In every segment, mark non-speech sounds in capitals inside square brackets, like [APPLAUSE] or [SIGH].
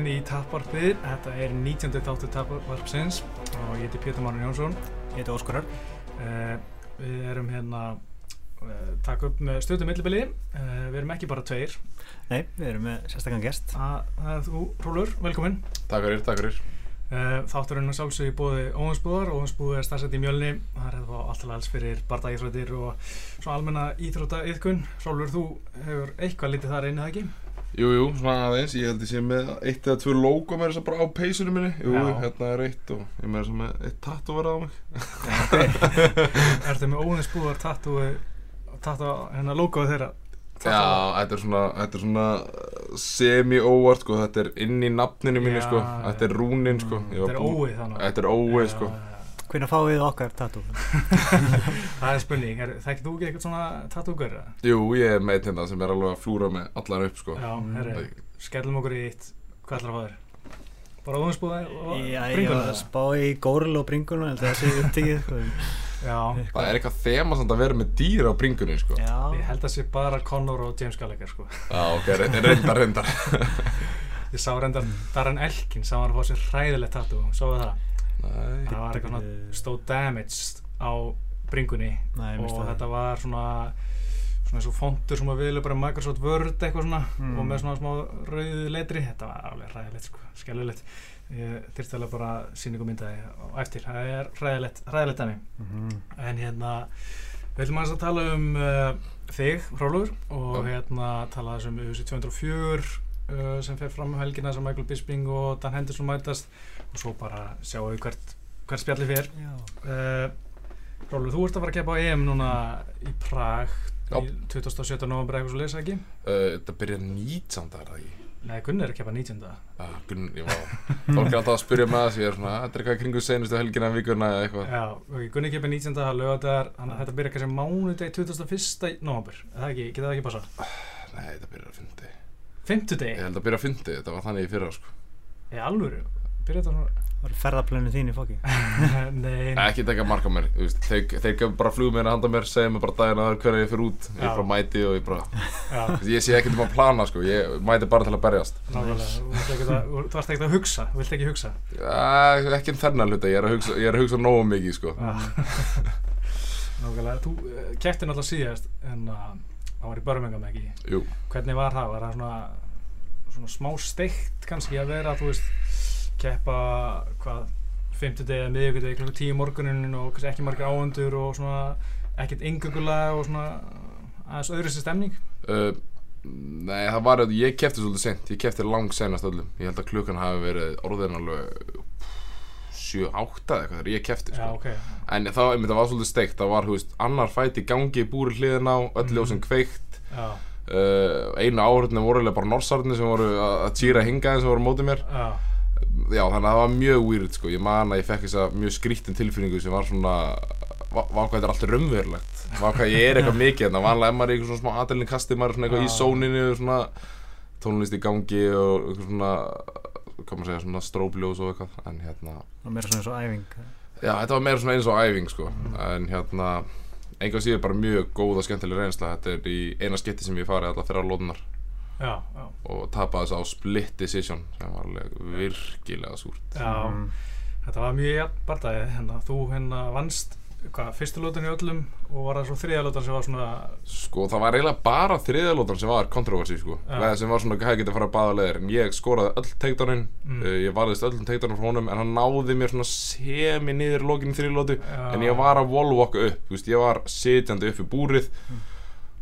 velkomin í Tapvarpið. Þetta er 19. þáttu Tapvarpsins og ég heiti Pétur Márin Jónsson. Ég heiti Óskarar. Uh, við erum hérna uh, takk upp með stöðum millibili. Uh, við erum ekki bara tveir. Nei, við erum með sérstaklega gest. Það, er þú, Rólur, velkomin. Takk fyrir, takk fyrir. Þátturinn er sjálfsög í bóði Óhansbúðar. Óhansbúð er starfsett í mjölni. Það er það alltaf alls fyrir bardaíþróttir og svona almenna íþróttaiðkun. Rólur, þú hefur eitthvað litið þar einið, ekki? Jú, svona aðeins, ég held að ég sé með eitt eða tvö logo með þess að bara á peysunum minni Jú, Já. hérna er eitt og ég með þess að með eitt tattoo verða á mig Ertu með Óhansbúðar tattoo, tattoo hérna logoið þeirra? Já, þetta er svona, þetta er svona uh, semi-óvart, sko, þetta er inn í nafninu mínu, Já, sko. Þetta er rúnin, sko Þetta er óið þannig. Þetta er óið, sko Hvernig fáið þið okkar tattoo? [LAUGHS] Það er spurning, er, þekkir þú ekki eitthvað svona tattoo-gaur? eða? Jú, ég er með hérna sem er alveg að flúra með allan upp, sko Já, herri, Það- skellum okkur í eitt, hvað ætlar að fá þér? Bara óðinsbúða og Já, ég bringuna var að spá í góril og bringuna, held að það sé upptíkið. sko. Já, Það er eitthvað þema samt að vera með dýr á bringunni, sko Já, ég held að sé bara Conor og James Gallagher sko. Já, ok, re- reyndar, reyndar [LAUGHS] Ég sá reyndar Darren Elkin, sá hann að fá sér hræðilegt tattoo, sáu það? Nei, Það var eitthvað svona stóð damaged á bringunni Nei, og misti það. þetta var svona svona eins og fontur sem að viðlega bara Microsoft Word eitthvað svona Mm. og með svona smá rauðu letri þetta var alveg hræðilegt sko, skellulegt ég þyrfti alveg bara síningu myndaði á eftir, það er hræðilegt hræðilegt dæmi Mhm. en hérna við ætlum aðeins að tala um uh, þig, Rólur og Já. hérna tala þessum UFC 204 uh, sem fer fram um helgina sem Michael Bisping og Dan Henderson mætast og svo bara sjáum við hvert, hvert spjalli fer Já. uh, Rólur, þú ert að fara að keppa á EM núna í Prag Já. í 27. november eitthvað svo lesa ekki Uh, Þetta byrjar 19. er það ekki Nei, Gunni er að keppa 19. Ah, Gunn, ég var Fólk er alltaf að spyrja með það Ég er svona, þetta er eitthvað kringu senustu helgina vikuna eða eitthvað Já, ok, Gunni keppa 19. það er lögadagar, þannig að þetta byrjar kannski mánudegi 21. november, er það ekki, geta það ekki passa Nei, þetta byrjar að fyndi Ég Fimmtudegi, held að byrja að fyndi, þetta var þannig í fyrra sko. í alvöru, byrja þetta svona Það var ferðarplönu þín í fóki. [LAUGHS] Nei, Ekki taka mark á mér þú veist, Þeir, þeir gefur bara flugum mér að handa mér Segja mér bara daginn aður hverja ég fyrir út Ég Já. bara mæti og ég bara já, Ég sé ekkert um að plana sko. Ég mæti bara til að berjast nákvæmlega, þú vilt ekki að- þú varst ekki að hugsa, þú vilt ekki hugsa ja, Ekki um þennan hluta Ég er að hugsa, ég er að hugsa nógu mikið sko. [LAUGHS] Nákvæmlega, þú uh, keppti náttúrulega síðast en uh, það var í Birmingham ekki Jú Hvernig var það? Var það svona, svona smá steikt kannski að vera, þú veist, keppa, hvað, fimmtudegi eða miðvíkudegi, klokka tíu morgunin og kannski ekki margir áhundur og svona ekkert yngungulega og svona aðeins öðru sér stemning? uh, Nei, það var að ég kefti svolítið sent Ég kefti lang senast öllum Ég held að klukkan hafi verið orðin alveg 7-8 eða eitthvað þegar ég kefti Já, sko. ok. En það, einmitt, það var svolítið steikt, það var, þú veist, annar fæti í gangi í búri hliðin á, öll Mhm. ljósin kveikt Já, uh, Einu áhörðinu voru bara norsarðinu sem voru að týra hingaðin sem voru mótið mér já, Já, þannig að það var mjög weird, sko, ég man að ég fekk þessa mjög skrítin tilfinningu sem var svona vá hvað þetta er allt raunverulegt. Vá hvað ég er eitthvað mikið hérna. Vanlega ef maður er í eitthvað svona smá aðelin kasti Maður er svona eitthvað í sóninu Svona tónlist í gangi Og eitthvað svona Hvað maður segja, svona stróbljós og eitthvað. En hérna Það var meira svona eins og æfing. Já, þetta var meira svona eins og æfing sko. En hérna Enga síður bara mjög góð og skemmtileg reynsla. Þetta er í eina skipti sem ég farið allar þeirra lóðunar já, já. Og tapaði þess á split decision Sem var alveg virkilega súrt já. Mm. Þetta var mjög jafn barndagi, hérna, þú hérna vannst, hvað, fyrstu lótan í öllum og var það svo þriða lótan sem var svona, Sko það var eiginlega bara þriðalótan sem var kontroversi sko ja. sem var svona hvað getið að fara að baða leðir en ég skoraði öll teikdáninn Mm. uh, ég varðist öllum teikdáninn frá honum en hann náði mér svona semi niður í lokinu þriðalótu Já. en ég var að wallwalka upp þú veist, ég var sitjandi upp í búrið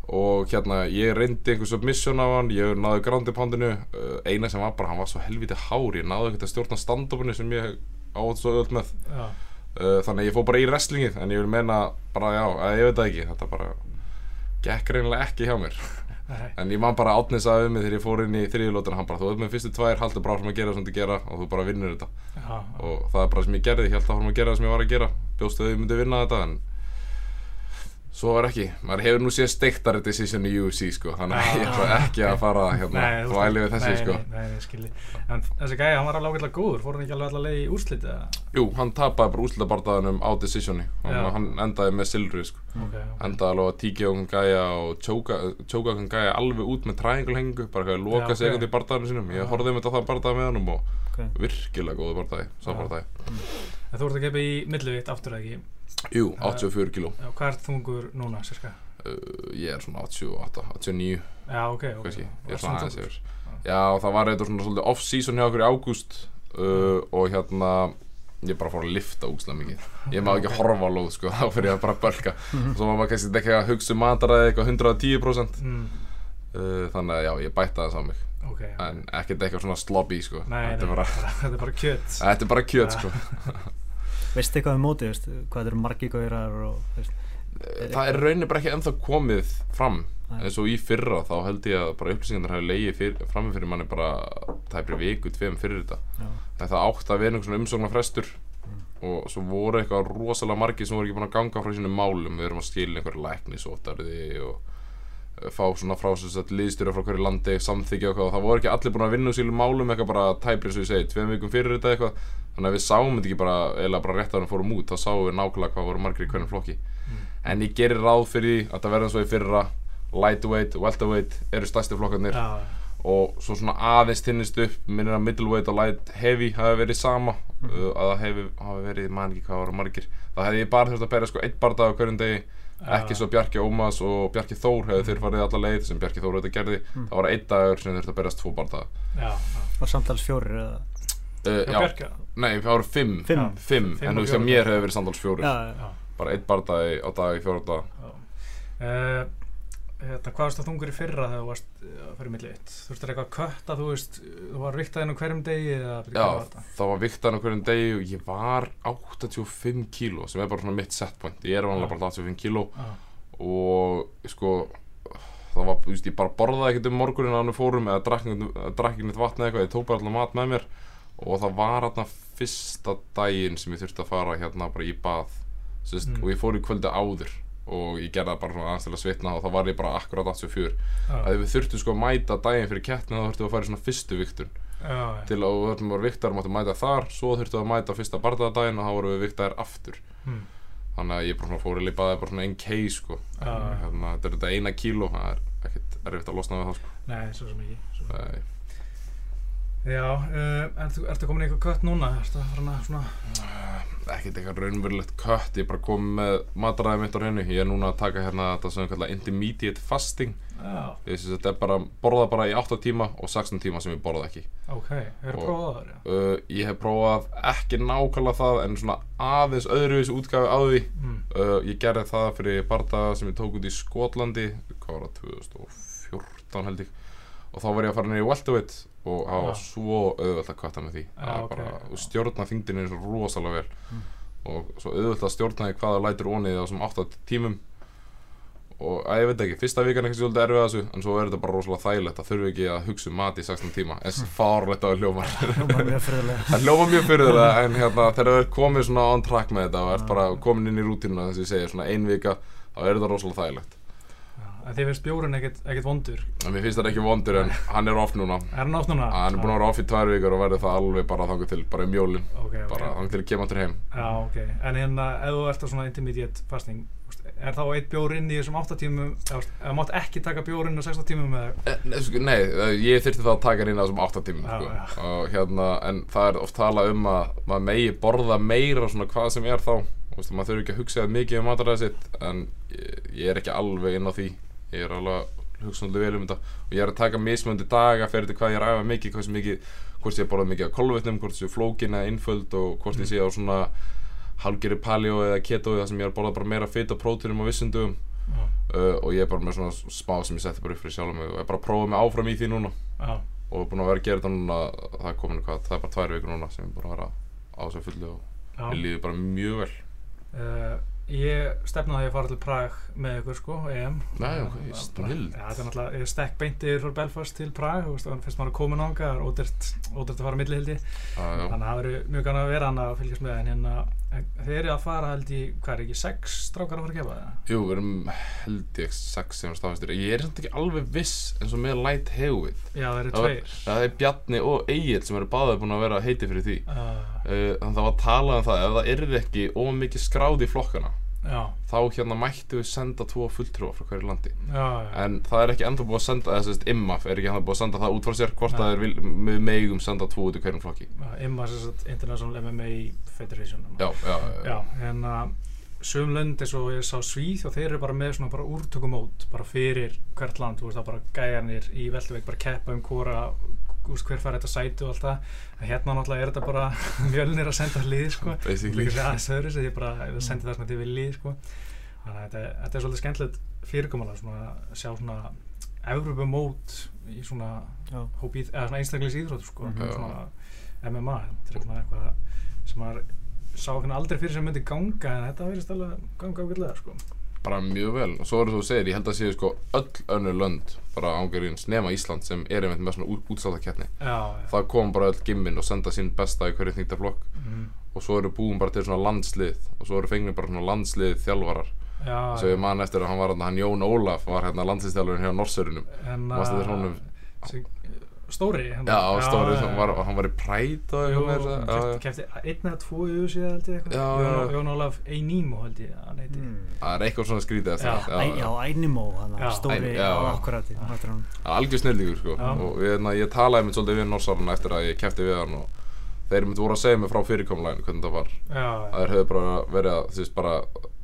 og hérna ég reyndi einhver submission á hann ég náði ground poundinu uh, eina sem var bara, hann var svo helviti hár ég náði ekkert að stjórna stand-upinu sem ég átt svo öll með. Já, uh, þannig að ég fór bara í wrestlingið en ég vil meina bara já, að ég veit það ekki þetta bara gekk reynilega ekki hjá mér. Nei, en ég man bara átnis að við mig þegar ég fór inn í þriðjulóttina hann bara, þú ert með fyrstu tvær, haldur bara áfram að gera sem þú gera og þú bara vinnur þetta. Já, og það er bara sem ég gerði, ég held áfram að gera það sem ég var að gera. Bjóstu að ég myndi vinna þetta en Svo var ekki, maður hefur nú séð steiktari decision í UFC sko, þannig að Já. ég ætla ekki að fara hérna, þú þvæli við þessi nei, sko. Nei, nei, skilji En þessi gæja, hann var alveg ágætlega góður Fór hann ekki alveg allavega í úrslitið eða? Jú, hann tapaði bara úslitabardaðanum á decisioni, hann, hann endaði með silfri sko. Ok, ok Endaði alveg að tíkja okkur gæja og tjóka okkur gæja alveg út með triangle hengu, bara hvað loka ok. sekund í bardaðanum sínum. Ég horfði um þetta bardaði með honum og Ok. virkilega góðu bardaði, sá Já. bardaði. En þú ert að keppa í millivitt aftur eða ekki Jú, 84 kíló. Já, hvað ert þungur núna, sérska? Uh, ég er svona 88, 89 Já, ok, ok. Kannski, ég er svona aðeins yfir. Já, það var eitthvað svona svolítið off-season hjá okkur í ágúst uh, og hérna ég bara fór að lifta úkslega mikið. [LAUGHS] Ég má ekki horfa á lóð sko, [LAUGHS] þá fyrir ég að bara bölka. Og svo var maður kannski ekki að hugsa um mataræði eitthvað 110% mm, uh, þannig að já, ég bætti það á mig. Ok, en ekkert eitthvað svona slobby sko. Nei, þetta, er bara, [LAUGHS] þetta er bara kjöt. Þetta er bara kjöt Ja. sko Veistu eitthvað um mótið, veist, hvað eru margi gaurar og, veist, það er raunin bara ekki ennþá komið fram. Eins og í fyrra þá held ég að bara upplýsingarnar hafi leiðið fyr, frammi fyrir manni bara tæpri viku, tveim fyrir þetta. Já, það átti að vera einhvern svona umsóknarfrestur og svo voru eitthvað rosalega margir sem voru ekki búin að ganga frá sínum málum. Við erum að skilja einhverja læknisóttarði og eh, fá svona frá þess að liðstjóra frá hverju landi, samþykja og það voru ekki allir búin að vinna úr sínum málum eitthvað bara tæpri eins og ég segi, tveim vikum fyrir þetta eitthvað. Þannig að við sáum þetta ekki bara, eiginlega bara rétt að hann fórum út þá sáum við nákvæmlega hvað voru margir í hvernig flokki. En ég gerir ráð fyrir því að það verða eins og í fyrra lightweight, welterweight eru stærsti flokkarnir. Já, og svo svona aðeins tinnist upp minnir að middleweight og light heavy hafi verið sama uh, að það hafi verið, man ekki hvað voru margir. Það hefði ég bara þurft að berja sko eitt bardag á hverjum degi ekki svo Bjarki Ómas og Bjarki Þór hefði þeir farið alla leið sem Bjarki Þór þetta gerði. Það var einn dagur sem þurft að berjast tvo já var samtals fjórir eða, uh, Já, já, nei það voru fimm. Fimm. Fimm, Fimm. En þú veist að mér hefði verið samtals fjórir. Já, já, bara einn bardag á dag í fjóra dag uh, Hérna, hvað varst það þungur í fyrra þegar þú varst uh, að fyrir milli eitt? Þú veist það eitthvað að kötta, þú veist, þú var riktað inn á hverjum degi eða var Já, þetta? það var viktan á hverjum degi og ég var 85 kíló sem er bara svona mitt setpoint ég er vanlega bara 85 kíló og sko það var, þú veist, ég bara borðaði ekkert um morgunin á hann fórum eða drakk ekki neitt vatn eða eitthvað, ég tók bara allar mat með mér og það var hérna fyrsta daginn sem ég þurfti að fara hérna bara í bað Sist, Mm. og ég fór í kvöldi áður og ég gerði það bara svona aðeins til að svitna og þá var ég bara akkurat 84 já, að við þurftum sko að mæta daginn fyrir keppni þá þurftum við að fara í svona fyrstu viktun já, já, til að við þurftum að vera viktar máttum mæta þar svo þurftum við að mæta fyrsta bardaðadaginn og þá vorum við viktar aftur. Hm, þannig að ég bara svona fór í lipaði bara svona einn case sko. Já, en, hérna, þetta er þetta eina kíló það er ekkert erfitt að losna við það sko. Nei, svo sem ekki. Já, uh, þú ertu komin í eitthvað kött núna? Ertu að fara svona, ekkert eitthvað raunverulegt kött ég er bara komið með mataræði mitt á hreinu. Ég er núna að taka hérna þetta sem við kalla intermediate fasting. Já, ég syns að þetta er bara borða bara í 8 tíma og 16 tíma sem ég borða ekki. Ok, hefur Og- prófað það, uh, ég hef prófað ekki nákvæmlega það en svona aðeins öðruvísi útgafi á því. Mm, uh, ég gerði það fyrir bardaga sem ég tók út í Skotlandi hvað var það 2014 held ég og þá var ég að fara niður í welterweight og það var svo auðvelt að kvarta með því. Já, Það var ok, bara, og stjórna þingdinu er svo rosalega vel. Mm. og svo auðvelt að stjórna því hvað það lætur onið á þessum 8 tímum. Og að ég veit ekki, fyrsta vikan er ekki svolítið erfið að þessu en svo er þetta bara rosalega þægilegt. Það þurfi ekki að hugsa um mat í 16 tíma. Eins farlegt á hljómar hljómar mjög fyrirlega það hljóma mjög fyrir það en hérna, þegar þú ert komið svona on track með þetta og ert bara komin inn í rútínuna þess að ég segja svona ein vika þá er þetta rosalega þægilegt en þið finnst bjórinn ekkert, ekkert vondur? en mér finnst þetta ekki vondur en hann er off núna Er hann átt núna? hann er búin að vera off í tvær vikur og verður það alveg bara þangur til bara um jólin Ok, ok. bara þangur til að kemur til heim Já, ok. En hérna, ef þú ert á svona intermediate fasting, er þá eitt bjór inn í þessum 8 tímum, eða mátt ekki taka bjór inn á 16 tímum eða? Eh, Nei, sko, eh, ég þyrfti það að taka hann inn á þessum 8 tímum Já, sko. já. og hérna, en það er oft talað um að maður megi borða meira svona hvað sem er þá maður þurfi ekki að hugsa það mikið um mataræði sitt en ég er ekki alveg inn á því ég er alveg að hugsa svolítið vel um þetta. Og ég er að taka mismöndi daga fyrir þetta hvað ég er að æfa mikið, hversu mikið hvort ég borða mikið af kolvetnum, hvort ég er flókin eða innföld og hvort ég sé á svona hálgeri paleo eða keto það sem ég er að borða bara meira fit og prótínum á vissundum Já, uh, og ég er bara með svona smá sem ég setti bara upp fyrir sjálf mig og ég er bara að prófa mig áfram í því núna. Já, og er búin að vera að gera þetta núna það er komin hvað, það er bara tvær vikur núna sem ég er búin að vera á þessu fullu og ég líði bara mjög vel. Uh, ég stefnaði að fara til Prag með ykkur sko, EM. Nei, ok, Já, snilld. Já, þetta er náttúrulega, ég stekk beintir frá Belfast til Prag, þú veist, og fyrst maður er komin ánga, það er ódært, að fara á milli hildi uh, Þannig að það verður mjög gana að vera hann að fylgjast með en hérna þeir eru að fara held í, hvað er ekki, sex strákar að fara að gefa það? Jú, við erum held ég sex sem er staðfæstur Ég er samt ekki alveg viss eins og með Light Heavyweight. Já, eru Það var- tveir. Það er Bjarni og Egil sem eru báðið búin að vera heiti fyrir því. Uh, uh, Þannig það var talað um það. Ef það yrði ekki of mikið skráð í flokkana já, þá hérna mættu við senda tvo fulltrúa frá hverju landi. Já, en það er ekki enda búið að senda þess að IMAF er ekki enda búið að senda það út frá sér hvort það er vil, við megum senda tvo út í hverjum flokki. IMMA, sem sagt, International MMA Federation. já, en að sum lönd eins og ég sá Svíð og þeir eru bara með svona bara úrtökumót bara fyrir hvert land, þú veist það bara gæjarnir í velduveik bara keppa um hvora þú veist, hver fær þetta sæti og allt það en hérna náttúrulega er þetta bara [LAUGHS] mjölnir að senda lið sko, Basically. líka aðeins öðru sem ég bara ég sendi það svona til við lið sko þannig að þetta, þetta er svolítið skemmtilegt fyrirkomulega svona að sjá svona Evropamót í svona Já. hópi, eða svona einstaklis íþrótt sko, Mhm. Já. svona MMA þetta er svona eitthvað sem maður sá aldrei fyrir sem myndi ganga en þetta verðist alveg ganga ágætlega sko. Bara mjög vel og svo er þú segir, ég held að séu sko öll önnur lönd bara ángurins nema Ísland sem er einmitt með svona já. það kom bara öll gimmin og senda sín besta í hverju þýngtaflokk Mhm. og svo eru búin bara til svona landslið og svo eru fengnir bara svona landslið þjálfarar já, svo ég man eftir að hann var hann, hann Jón Ólaf var hérna landsliðstjálfurinn hjá Norsörunum en Manstu eftir honum? Stóri hérna. Já, stóri, já, hann var, hann var í præt og eitthvað með þess kefti, að kefti einn eða tvo í síðan held ég eitthvað Já, Jón, já. Ólaf Einimo held ég að hann heiti Mm. það er eitthvað svona skrítið eftir Já. það. Já, Ænimó, hann Já. stóri já, já. hann hann Það er algjör snillíkur sko Já. og ég, na, ég talaði með svolítið við Norsarana eftir að ég kefti við hann og þeir myndi voru að segja mig frá fyrirkomlæginu hvernig það var já, að þeir höfðu bara verið að þú veist bara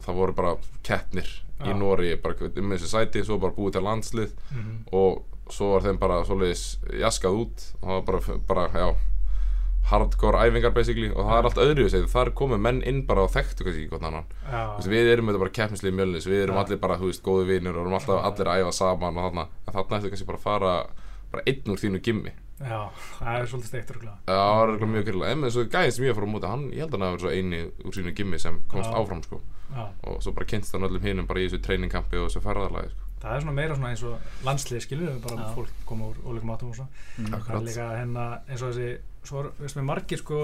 það voru bara keppnir í Já. Nóri bara um þessi sæti svo bara búið til landslið Mhm. og svo var þeim bara svoleiðis jaskað út. Og það var bara, bara já hardcore æfingar basically. Og það er allt öðru þar þar komu menn inn bara og þekktu kannski gott annan. Við erum þetta bara keppnislið mjölnis við erum allir bara, þú veist, góði vinur og erum alltaf allir að æfa saman og þarna. En þarna eftir kannski bara að fara bara einn úr þínu gimmi. Já, það er svolítið steikt rúglega Já, það var eitthvað mjög kyrlega en og gæðin sem ég fór á móti, hann, ég held að hann svo eini úr sínu gimmi sem komst Já. áfram sko. Já. og svo bara kynst hann öllum hinum bara í þessu treiningkampi og þessu ferðarlagi sko. Það er svona meira svona eins og landslið skilur bara Já. fólk koma úr ólíkum átum og svo Mm. það er líka hérna eins og þessi svo er, veist með margir sko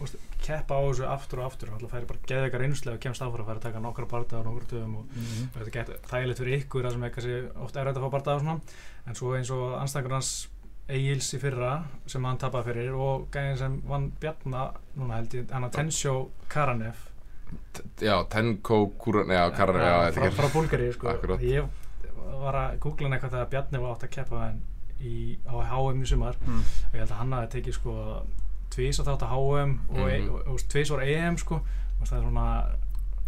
veist, keppa á þessu aftur og aftur alltaf færi bara geða ykkar einslega og kemst áfram að færa að taka nokkra bardaða og nokkra dögum og Mhm. þetta getur þægilegt fyrir ykkur það sem er kannski oft erfitt að fá bardaða og svona en svo eins og anstæðingur hans Egils í fyrra sem hann tapaði fyrir og gæðin sem vann Bjarna núna held ég, hann að Tensjó Karanev T- Já, Tenko, Kuran, já, Karan, já, frá, Búlgari sko. Ég var að googla eitthvað þegar Bjarni var átt að keppa hann í, á HM í sumar. Mm. og ég held að hann hafi tekið sko tvís að þátt að HM og, mm. Mhm. og, og tvís var EM sko. Og það er svona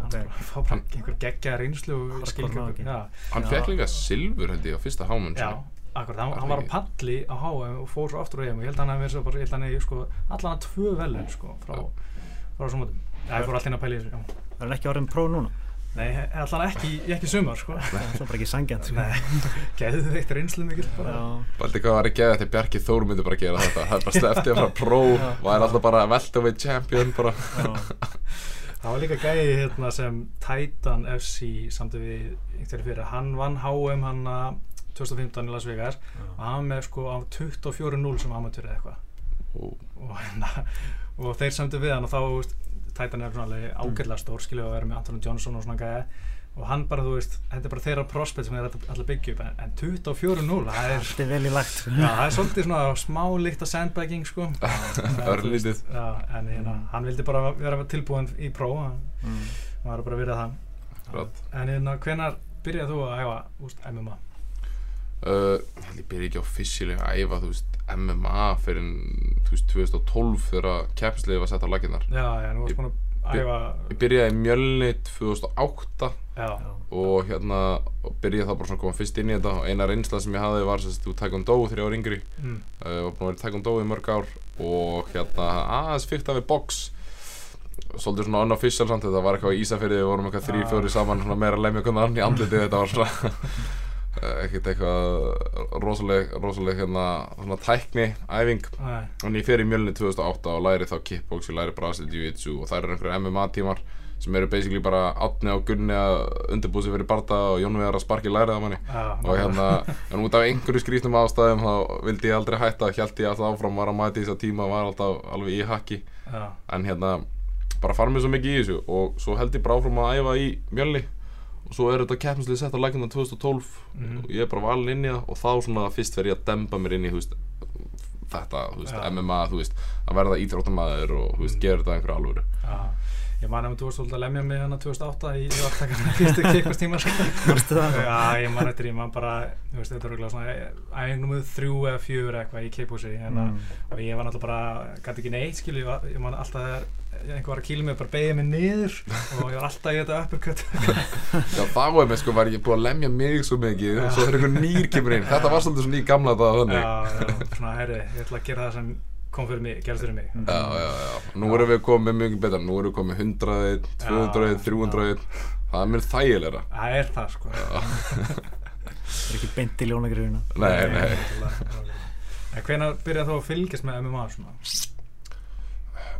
fá bara einhver geggja reynslu og já, Hann fekk líka silfur held ég á fyrsta hámun já, akkurat, hann, Var hann það var á palli á HM og fór svo aftur á EM og ég held að hann hafi verið svo bara, ég held að hann hefði sko allan að tvö velun sko frá, frá þessum mótum. Já, ég fór alltaf inn að pæla í þessu, já. Er hann ekki orðin pró núna? Nei, allan ekki, ekki sumar sko. Það er bara ekki sangjant sko. Nei, geðu eitt reynslu. Já, Baldi hvað var ekki eða þetta Bjarki Þór myndi bara gera þetta? Það er bara sleftið að fara pró og er alltaf bara welterweight champion bara. Já, Það var líka gæði hérna sem Titan FC samt við einhverju fyrir, hann vann HM hann að 2015 í Las Vegas og hann var með sko á 24-0 sem amateur eða eitthvað. Og og, hérna, og þeir samtu við hann og þá þú veist, Titan er svona alveg ágætlega stór skilju að vera með Anthony Johnson og svona gæði og hann bara þú veist, þetta er bara þeirra prospect sem þeir alltaf byggja upp en, en 24-0 það er Þetta er vel í lagt. Já, það er svolítið svona smá líkt af sandbagging sko [LAUGHS] Örlítið. en hérna, hann vildi bara vera tilbúin í pró hann Mm. var bara að virða það Akkurat. En hérna, hvenær byrjaði þú að æfa úst, Uh, Ég held ég byrja ekki officially að æfa þú veist MMA fyrir þú veist 2012 þegar keppsliði var sett á laginnar Já, já, nú varst Ég- búin að æfa Ég byrjaði í Mjölni 2008 Já, og hérna og byrjaði þá bara svona að koma fyrst inn í þetta og eina reynsla sem ég hafði var sérst þú taekwondo ég var yngri. Mm, uh, og búin að vera í taekwondo í mörg ár og hérna aðeins fyrkt af við box. Svolítið svona unofficial samt þetta var eitthvað í Ísafirði við vorum eitthvað þrý, fjóri saman svona meira annan í andlitið þetta var svona. eh, ekkert eitthvað rosaleg, rosaleg hérna svona tækni æfing. En ég fer í mjölni 2008 og læri þá kickbox ég læri Brasil Jiu-Jitsu og það eru einhverju MMA tímar sem eru basically bara Átni og Gunni að undirbúið sig fyrir barda og Jón Viðar að sparki lærið á manni. Já, og hérna, en út af einhverju skrýtnum ástæðum þá vildi ég aldrei hætta, held ég alltaf áfram var að mæta í þess að tíma var alltaf alveg í hakki. Já, en hérna, bara fara mér svo mikið í þessu og svo held ég bara áfram að æfa í mjölni svo er þetta keppnislið sett á lækjum 2012 Mhm. og ég er bara valin inn í það og þá svona fyrst fer ég að demba mér inn í veist, þetta, veist, Já. MMA veist, að verða íþróttamæður og Mhm. gera þetta einhverju alvöru Já, ég man að þú varst svolítið að lemja mig hann 2008 í aftakarna [LAUGHS] fyrstu það? Já, ég man eftir, ég man bara, þetta er örugglega svona æfing nummið þrjú eða fjögur eða eitthvað í kickbósi hérna, Mm. og ég var náttúrulega bara, gæti ekki neitt, skilu, ég, var- ég man alltaf þegar einhver var að kýla mig, bara beigja mig niður og ég var alltaf í þetta uppercut. [LAUGHS] Já, þá er mér sko, var ég búið að lemja mig svo mikið og svo er einhver nýr kemur inn. Þetta var svolítið svona í gamla dag þannig. Já, já, svona, herri, ég ætla að gera það sem kom fyrir mig, gerðist fyrir mig. Já, já, já, nú erum við komið mjög betra, nú erum við komið 100, 200, 300 Það er mér þægilegra. Það er það, sko. Það [LAUGHS] er ekki beint í ljónagrifina Nei, nei. En hvenær byrjaði þú að fylgjast með MMA svona?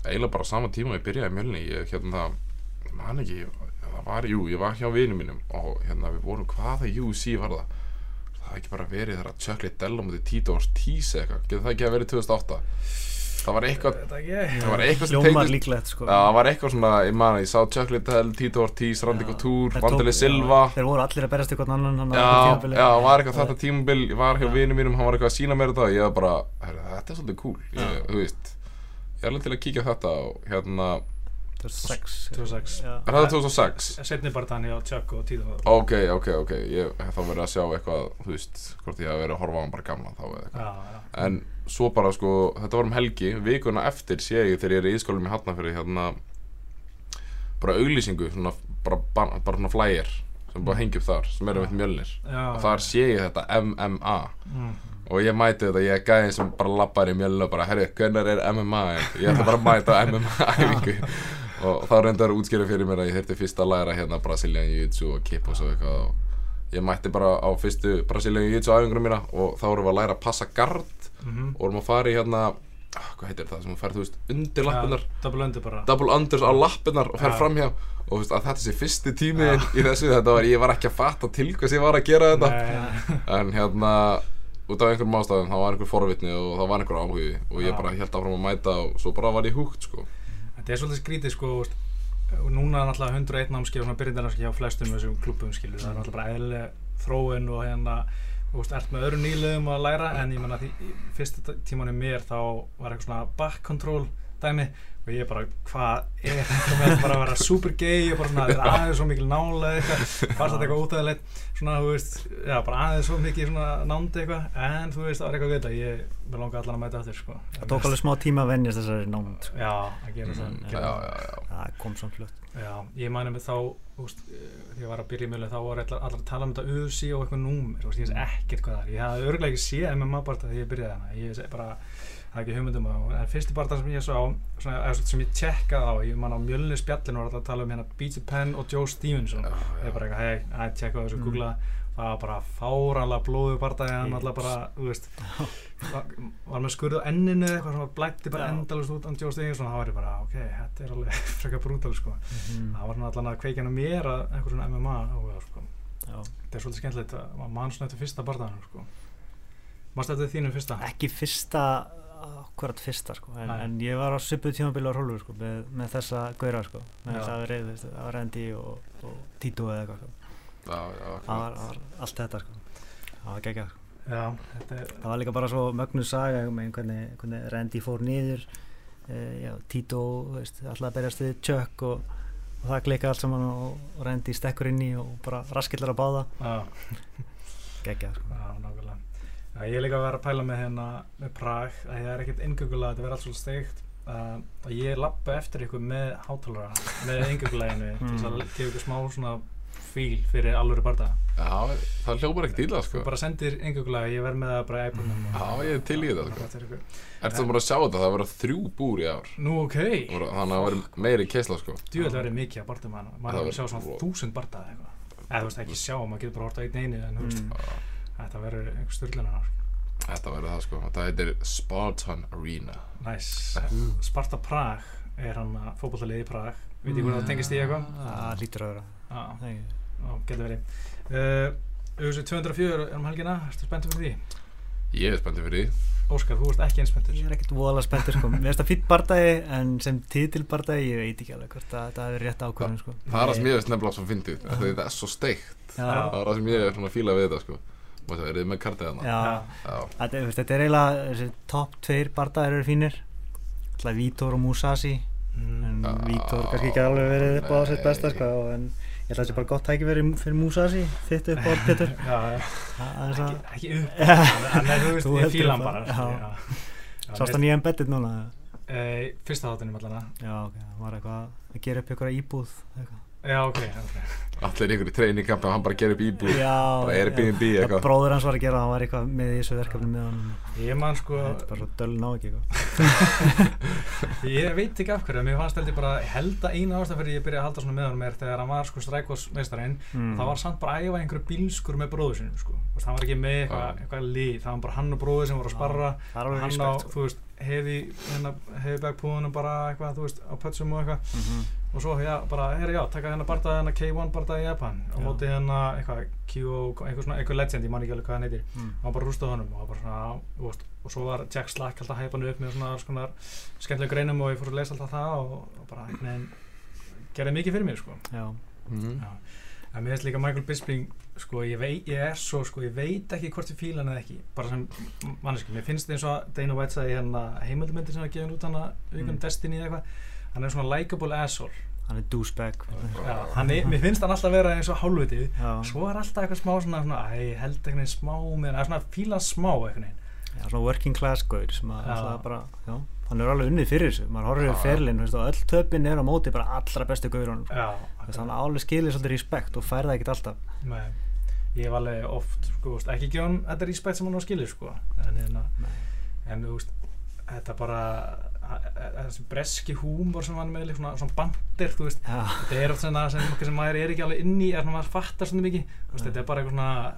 Eiginlega bara sama tíma ég byrjaði mjölni Ég, hérna, ég man ekki, það var, jú, ég var hjá vinum mínum Og hérna, við vorum, hvaða UFC var það? Það hafði ekki bara verið þegar að Chuck Liddell á mútið Tito Ortiz eða eitthvað Getur það ekki að verið 2008? Það var eitthvað, það var eitthvað sem líklegt sko. Já, það var eitthvað svona, ég man að ég sá Chuck Liddell, Tito Ortiz, Randy Já. Couture, tóku- Silva. já, Þeir voru allir að berast ykkur annan hann Já, já, það var eitthvað þetta tímabil, ég var hjá vinum mínum, hann var eitthvað að sína mér þetta og ég var bara, þetta er svolítið cool, ég, þú veist, ég er alveg til að kíkja á þetta og hérna, 2006 2006. Já. er þetta 2006? Setni bara þannig á Chuck og Tito Ok, ok, ok, ég, þá verður að sjá eitthvað, þú veist, hvort ég hef verið að horfa á hann bara gamla þá eða eitthvað. Já, já En svo bara sko, þetta var um helgi, vikuna eftir sé ég þegar ég er í ískólum í Hafnarfyrir hérna, bara auglýsingu, svona, bara, bara, bara svona flyer sem bara hengi upp þar, sem eru með mjölnir. Já, Og þar sé ég þetta MMA. mm. Og ég mæti þetta, ég er gæðin sem bara lappar í mjölinu og bara, herri, hvernig er MMA ég ætla bara að mæta [LAUGHS] MMA-æfingu og þá reyndar útskýra fyrir mér að ég þurfti fyrst að læra hérna Brazilian Jiu-Jitsu og Kippos og eitthvað og ég mætti bara á fyrstu Brazilian Jiu-Jitsu æfingunum mína og þá vorum við að læra að passa gard Mm og vorum að fara í hérna, ah, hvað heitir það sem þú færð, þú veist, undir lappinnar Double under bara. Double unders á lappinnar og fer Já. framhjá. Og þú veist að þetta sé fyrsti tími í þessu, þetta var, ég var ekki að fatta til hvers ég var að gera þetta. Nei, en hérna út af einhverjum ástæðum, það var einhver forvitni og það var einhver áhugi og ég bara held áfram að mæta og svo bara var ég húgt sko. Þetta er svolítið skrítið sko núna er náttúrulega 101 námskeið og svona byrjindarnámskeið hjá flestum þessum klubum skilur það er náttúrulega bara eðlileg þróun og hérna þú veist, ert með öðrum nýliðum að læra en ég menna því fyrsta tímanum mér þá var eitthvað svona back control dæmi og ég bara, hvað er þetta með bara að vera super gay og bara svona, þetta er aðeins svo mikil nála eitthvað, fannst þetta eitthvað útæðilegt svona, þú veist, já, bara aðeins svo mikið svona nándi eitthvað, en þú veist, það var eitthvað við þetta, ég vil langa allan að mæta aftur, sko. Það tók alveg smá tíma að venjast þessari námund sko. Já, að gera það. Mm, já, já, já, Það kom samt fljótt Já, ég mæni mig þá, þú veist, eh, þegar ég var að byrja í mjölu, þá voru allar, allar að tala um þetta UC og eitthvað númer, þú veist, ég veist ekkert hvað það er. Ég hafði örgulega ekki séð MMA bara þegar ég byrjaði hana, ég veist bara, það er ekki hugmyndum á, en fyrsti bara sem ég sá, svona, eða sem ég tjekkaði á, ég man á mjölni spjallinu var alltaf að tala um hérna BJ Penn og Joe Stevenson, já. ég er bara eitthvað, hei, að tjekka á þessu, Mm. googla, það var bara fáranlega blóðu partæði, hann alltaf bara, þú veist, var, var með skurð á enninu eða eitthvað, svona blætti bara endalust út á Joe Stevenson, þá var ég bara, ok, þetta er alveg [LAUGHS] frekar brútal, sko mm. það var svona allan að kveikja mér að einhver svona MMA áhuga sko. Já. þetta er svolítið skemmtilegt mann svona eftir fyrsta barðanum sko. mannst eftir þínum fyrsta Ekki fyrsta akkurat fyrsta sko. En, en ég var á svipuð tímabili á Rólfur sko með, með þessa gauðra sko. Með þess að reyð, það var Randy og, og Tito eða eitthvað sko. já, já, það var, var allt þetta sko. Það var geggjað sko. já, þetta er það var líka bara svo mögnu saga um hvernig, hvernig Randy fór niður e, já, Tito þú veist, alltaf að berjast við Chuck og, og það klikka allt saman og, og Randy stekkur inn í og bara raskillar að báða. Já, geggjað sko. Já, nákvæmlega já, ég er líka að vera að pæla með hérna með Prag að það er ekkert inngöngulega þetta verður allt svolítið steikt. Uh, og ég lappa eftir ykkur með hátalara með [LAUGHS] inngönguleginu til þess að Mm. gefa ykkur smá svona fíl fyrir alvöru barða já, það hljópar ekkert illa sko. Þú bara sendir inngöngulega, ég verð með það bara í iPhone-um Já, ég er til í þetta, sko. Ertu það bara að sjá þetta, það verða þrjú búr í ár. Nú ok. Þannig að það verður meiri keisla sko. Djúvel verið mikið að Það Mm. þetta verður einhver styrlunar Þetta verður það sko, þetta heitir Spartan Arena. Næs, Sparta Prag er hann að fótballaliði í Prag. Veit ég hvernig það tengist í eitthvað? Það lítur að vera. Já, Það getur verið. Uh, auðvitað 204 er um helgina, ertu spenntið fyrir því? Ég er spenntið fyrir því. Óskar, þú ert ekki einspenntur Ég er ekkert voðalega spenntur sko. Mér finnst það fýtt bardagi en sem titilbardagi ég veit ekki alveg hvort að þetta hefur rétt ákvörðun sko. Það er það sem ég veist nefnilega svo fyndið Þetta er svo steikt. Það er það sem ég er svona fíla við þetta sko Mástu, er þið með Já. Þetta, er eiginlega topp tveir bardagir eru fínir. Alltaf Vítor og Musashi. Mm. Vítor kannski ekki alveg verið upp á sitt besta sko en ég held að það sé bara gott tækifæri fyrir Musashi þitt upp á [LAUGHS] Það er það ekki, ekki upp [LAUGHS] En þú veist, Þú ég heldur fíla hann það, bara. Já, Sást hann í embedded núna? Eh, Fyrsta þáttunum allan Já, ok, það var eitthvað að gera upp ykkur íbúð eitthvað. Já, ok, ok Allir ykkur í treyningampi og hann bara gerir upp íbúð Já, Bara Airbnb já. eitthvað. Bróður hans var að gera, hann var eitthvað með í þessu verkefni með hann Ég man sko Þetta er bara svo döl ná ekki eitthvað [LAUGHS] Ég veit ekki af hverju, mér fannst heldur bara held að eina ástæð fyrir ég byrjaði að halda svona með hann er þegar hann var sko Strikos meistarinn Mm. það var samt bara að æfa einhverju bílskur með bróður sinum sko. Hann var ekki með eitthvað, eitthvað lið, það var bara hann og bróður sem voru að sparra Það er alveg hann á, respekt sko. þú veist, hefi hérna, hefi backpúðunum bara eitthvað, þú veist, á pötsum og eitthvað Mhm. og svo, já, bara, herri, já, taka hérna barða hérna K1 barða í Japan og móti hérna eitthvað, Q, eitthvað svona, eitthvað legend, ég man ekki alveg hvað hann heitir Mm. hann bara rústaði honum og, bara svona, þú veist, og svo var Jack Slack alltaf að hæpa hann upp með svona alls konar skemmtilega greinum og ég fór að lesa alltaf það og, og bara einhvern veginn gerði mikið fyrir mér sko. Já, Mhm. Já. en mér finnst líka Michael Bisping sko, ég, veit, ég er svo, sko, ég veit ekki hvort ég fíla hann eða ekki. Bara sem manneski, mér finnst eins og Dana White sagði hérna heimildmyndir sem var gefin út hana vikunum Mm. Destiny eða eitthvað hann er svona likeable asshole. Hann er douchebag Já, hann er, mér finnst hann alltaf vera eins og hálfvitið. Svo er alltaf eitthvað smá svona, svona æ, ég held veginn smá með hann, svona fíla smá veginn. Já svona working class gaur sem að alltaf bara, já hann er alveg unnið fyrir þessu, maður Já, yfir ferlinn og öll töpin er á móti bara allra bestu gaurunum. Þess að hann alveg skilir svolítið respekt og fær það ekkert alltaf. Nei, ég hef alveg oft sko, veist, ekki gefa hann þetta respekt sem hann á skilið sko. en, hérna, en þú veist þetta bara a- þessi breski húmor sem hann með svona, svona bandir þú veist, þetta er oft svona sem, sem maður er ekki alveg inn í er svona maður fattar svona mikið. Þetta er bara eitthvað svona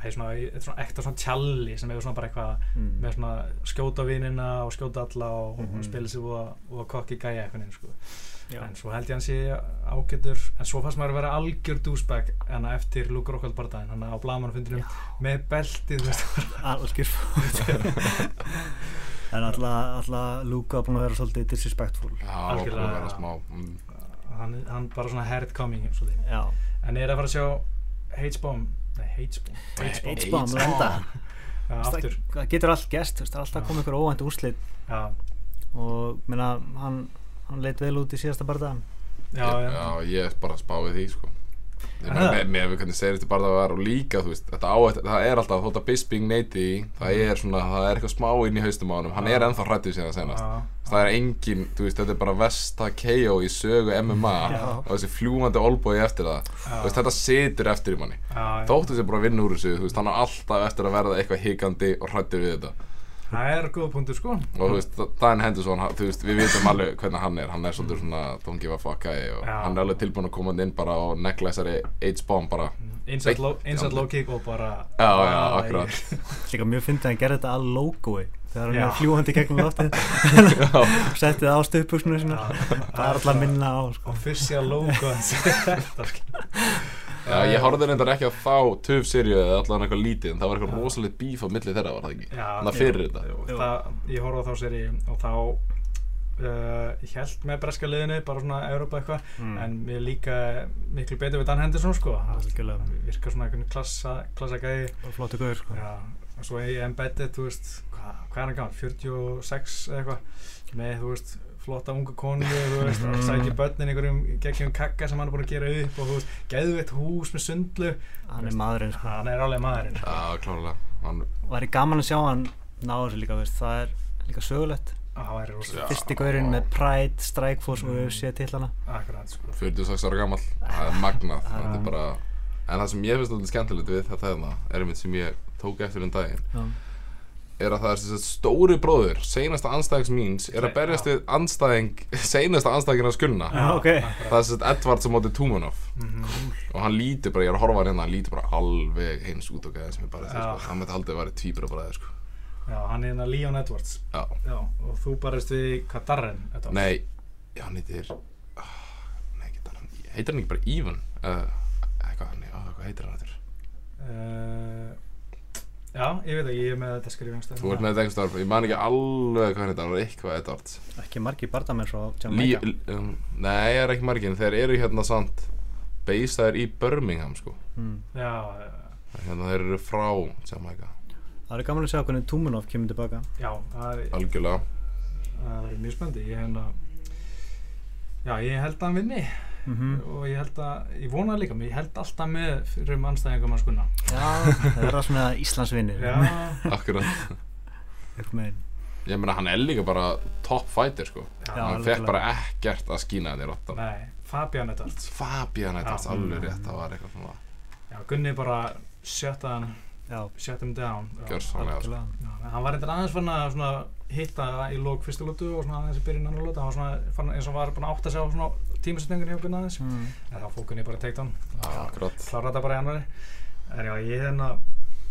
Æ, svona, er svona ekta svona tjalli sem hefur svona bara eitthvað Mm. með svona skjóta vinina og skjóta alla og, mm Mhm. og spila sér og, og kokki gæja eitthvað neins sko. en svo held ég hann sé ágætur en svo fannst maður að vera algjör douchebag en eftir Luke Rockhold barndaginn hann á blagamannfundinum með beltið algjör [LAUGHS] en alltaf, alltaf Luke var búin að vera svolítið disrespectful smá mm. hann, hann bara svona head coming svolítið. En er að fara að sjá H-bomb H-bomb það getur allt er alltaf komið ykkur óvænt úrslit. Já, og minna, hann, hann leit vel út í síðasta barða já, já, Já, ég er bara að spá við því sko Er með, með við hvernig segir þetta bara það var og líka, þú veist, þetta á, það er alltaf þótt að Bisping neyti því, það er svona, það er eitthvað smá inn í haustum á hann Já. er ennþá hrættið síðan senast. Já, það er engin, þú veist, þetta er bara vesta KO í sögu MMA [LAUGHS] Já. og þessi fljúmandi olbói eftir það. Já, þú veist, þetta situr eftir í manni. Þóttu sér bara að vinna úr þessu, þú veist, hann á alltaf eftir að verða eitthvað hikandi og hrættur við þetta það er góð punktur sko og þú veist, Dan Henderson, þú veist, við vitum alveg hvernig hann er, hann er svolítið svona don't give a fuck guy og Já. hann er alveg tilbúin að koma inn bara og negla þessari H-bomb bara einsett Beint low, low kick og bara Já, já, Æ. akkurat [LAUGHS] líka mjög fyndið að hann gerði þetta að logoi þegar hann Já. er fljúandi gegnum loftið [LAUGHS] Já, [LAUGHS] setti það á Já. það er alltaf að minna á sko. official logo þetta sko já, ég horfði reyndar ekki á þá töf seríu eða allan eitthvað lítið en það var eitthvað rosalit bíf á milli þeirra, var það ekki? Já, Þannig að fyrir þetta það, ég horfði á þá seri og þá uh, ég held með breska liðinu bara svona Europa eitthvað Mm. en mér líka miklu betur við Dan Henderson sko Algjörlega. virkar svona einhvern klassa, klassa gæði Bara flottu gaur sko. já, og svo í embedded þú veist, hvað, hvað er hann gammal 46 eða eitthvað með þú veist flotta unga konu og [LAUGHS] sækir börnin einhverjum geggjum kakka sem hann er búin að gera upp og þú veist, geðveitt hús með sundlu hann er maðurinn sko. hann er alveg maðurinn sko. Klárlega hann, og það er gaman að sjá hann ná þessu líka veist. það er líka sögulegt það Já. fyrsti gaurinn með Pride, Strikeforce og Mm. UFC tillana akkurat sko 46 ára gammal, það er magnað [LAUGHS] þetta er bara, en það sem ég finnst alltaf skemmtilegt við þetta er einmitt sem ég tók eftir um daginn, Já. Er að það er sem sagt stóri bróður, seinasta anstæðings míns er að berjast við anstæðing [LAUGHS] seinasta anstæðingin að skunna Já, ok. það er sem sagt Edvards á móti Tumanov mm og hann lítur bara, ég er að horfa hann hérna hann lítur bara alveg eins út og gæði sem ég bara því, Já. sko. hann mætti aldrei að vera tvíbura bræði sko. já, hann er hérna Leon Edwards. Já, já, og þú barist við hvað Darren Edwards. Nei, já, hann heitir ah, nei, ekki hann heitir hann ekki bara Ivan? Uh, eitthvað, nei, ah, hvað heitir hann þetta uh, já, ég veit ekki, ég er með þetta skrifingstæð Þú ert með þetta einhvers staðar, ég man ekki alveg hvað þetta var eitthvað Edwards ekki margir bardamenn frá Lí, Jamaica um, Nei, það er ekki margin, þeir eru hérna samt beisaðir í Birmingham sko. Mm. Já, já, Hérna þeir eru frá Jamaica. Það er gaman að sjá hvernig Tumunov kemur tilbaka já, það er, Algjörlega. það er mjög spennandi. Ég hérna Já, ég held að hann vinni. Mm og ég held að, ég vona líka men ég held alltaf með fyrir um anstæðingum að skunna já, það er svona Íslandsvinnir Já, [LAUGHS] Akkurat. Upp með Ég meina hann er líka bara top fighter sko. Já, Já, Hann fekk bara ekkert að skína þetta í rottan nei, Fabian Edwards. Fabian Edwards, Já. alveg rétt, það var eitthvað svona. Já, Gunni bara shut hann já, shut him down. Já. Sko. algjörlega. Já, hann var eitthvað aðeins að svona, hitta í lók fyrstu lótu og svona aðeins í byrjun annar lótu hann var svona fann, eins og var búin að átta sig á svona tímasetningunni hjá Gunni aðeins. Mm. en þá fók Gunni bara teikt hann. Akkurat. klára þetta bara í annari en já, ég er hérna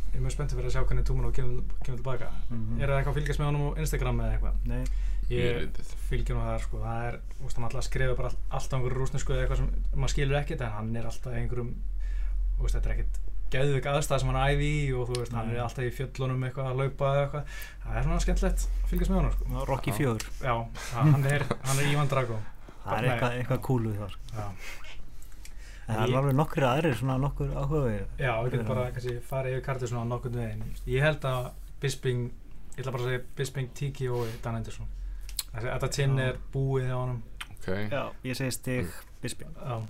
ég er mjög spenntið fyrir að sjá hvernig Túmun og kemur, kemur tilbaka Mhm. er það eitthvað að fylgjast með honum á Instagram eða eitthvað? Nei, ég fylgjum nú það sko, það er, þú veist, hann alltaf skrifa bara all- alltaf einhverju rúsnesku eða eitthvað sem maður skilur ekkert en hann er alltaf einhverjum þú veist, þetta er ekkert geðvik aðstæð sem hann æfi í og þú veist, hann er alltaf í fjöllunum eitthvað að laupa eða eitthvað. Það er svona skemmtilegt að fylgjast með honum sko. Rocky Já. 4 já, hann er, hann er Ívan Drago. Það er eitthvað, eitthvað cool við þar. Já, en það er alveg nokkur aðrir svona nokkur áhugaverðir já við getum bara kannski farið yfir kartið svona á nokkurn veginn. Ég held að Bisping ég ætla bara að segja Bisping, Tiki og Dan Anderson. Þessi- þetta tinn er búið hjá honum. Ok, Já, ég segi stig Bisping. Já,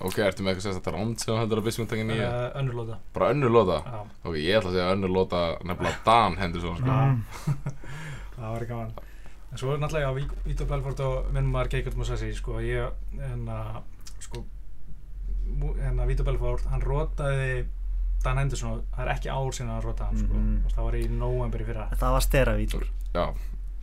ok, ertu með eitthvað sérstætt ránd sem þú heldur að Bismund takja nýja? uh, önnur lóta Bara önnur lóta? já Ok, ég ætla að segja önnur lóta nefnilega Dan Henderson sko. Já. [LAUGHS] það var gaman en svo er náttúrulega já, Ví- Vítor Belfort og minn maður Keikert Musashi sko, ég, en að sko, en að Vítor Belfort hann rótaði Dan Henderson það er ekki ár sinna hann rótaði hann sko. Þú veist, það var í november í fyrra Það var steravítur Já,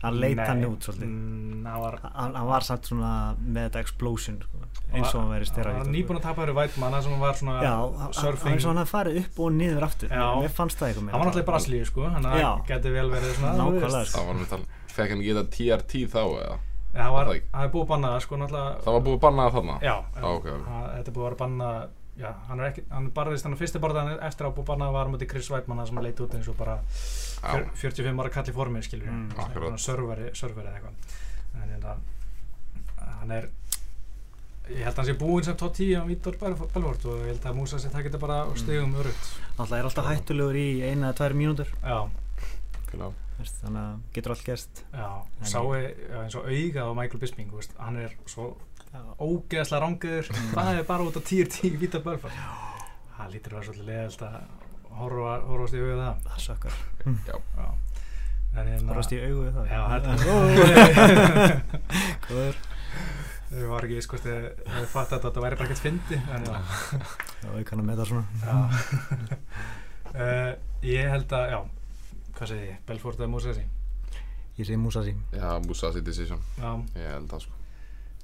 Hann leit Nei, hann út svolítið mm, það var hann, hann var samt svona með þetta explosion sko, eins og hann verið hann var nýbúin að tapa Vætmann það sem hann var svona Já, hann- hann surfing eins og hann hafði farið upp og niður aftur. Mér fannst það eitthvað með hann var náttúrulega í Brasilíu sko hann Já. geti vel verið svona Nákvæmlega, sko. það var með tal Fekk hann þetta TRT þá eða? Já, það var, Það það er búið að banna það sko náttúrulega Það var búið að banna það þarna? Já. Það- þetta er búið að banna já, hann er ekki, hann barðist hann fyrsti barðan eftir að búið að banna var mútið Chris Weidmann sem leit út eins og bara fjör, 45 ára kall í formi skilur Mm, serveri, serveri eða eitthvað. En hérna hann er ég held að hann sé búinn sem top 10 á Vítor Belfort og ég held að Musa sé það geta bara Mm. stegum örugt Alltaf er alltaf hættulegur í eina eða tvær mínútur. Já, veist, Þannig að getur allt gerst. Já, En sá ég já, eins og augað á Michael Bisping hann er svo. Ógeðslega rangiður Mm. það er bara út á 10-10 Vítor Belfort það lítur að vera svolítið leðilt að horfa, horfast í augað það. Það sökkar. Já. En hérna Horfast í augu við það. Já, þetta [LAUGHS] Góður. Ég var ekki viss hvort ég hefði fatt að þetta væri bara ekkert fyndi en já, Já, ég kann að með það svona. Já. uh, [LAUGHS] Ég held að, já. Hvað segi ég, Belfort eða Musasi Ég segi Musasi Já, Musashi decision. Já, Ég held það sko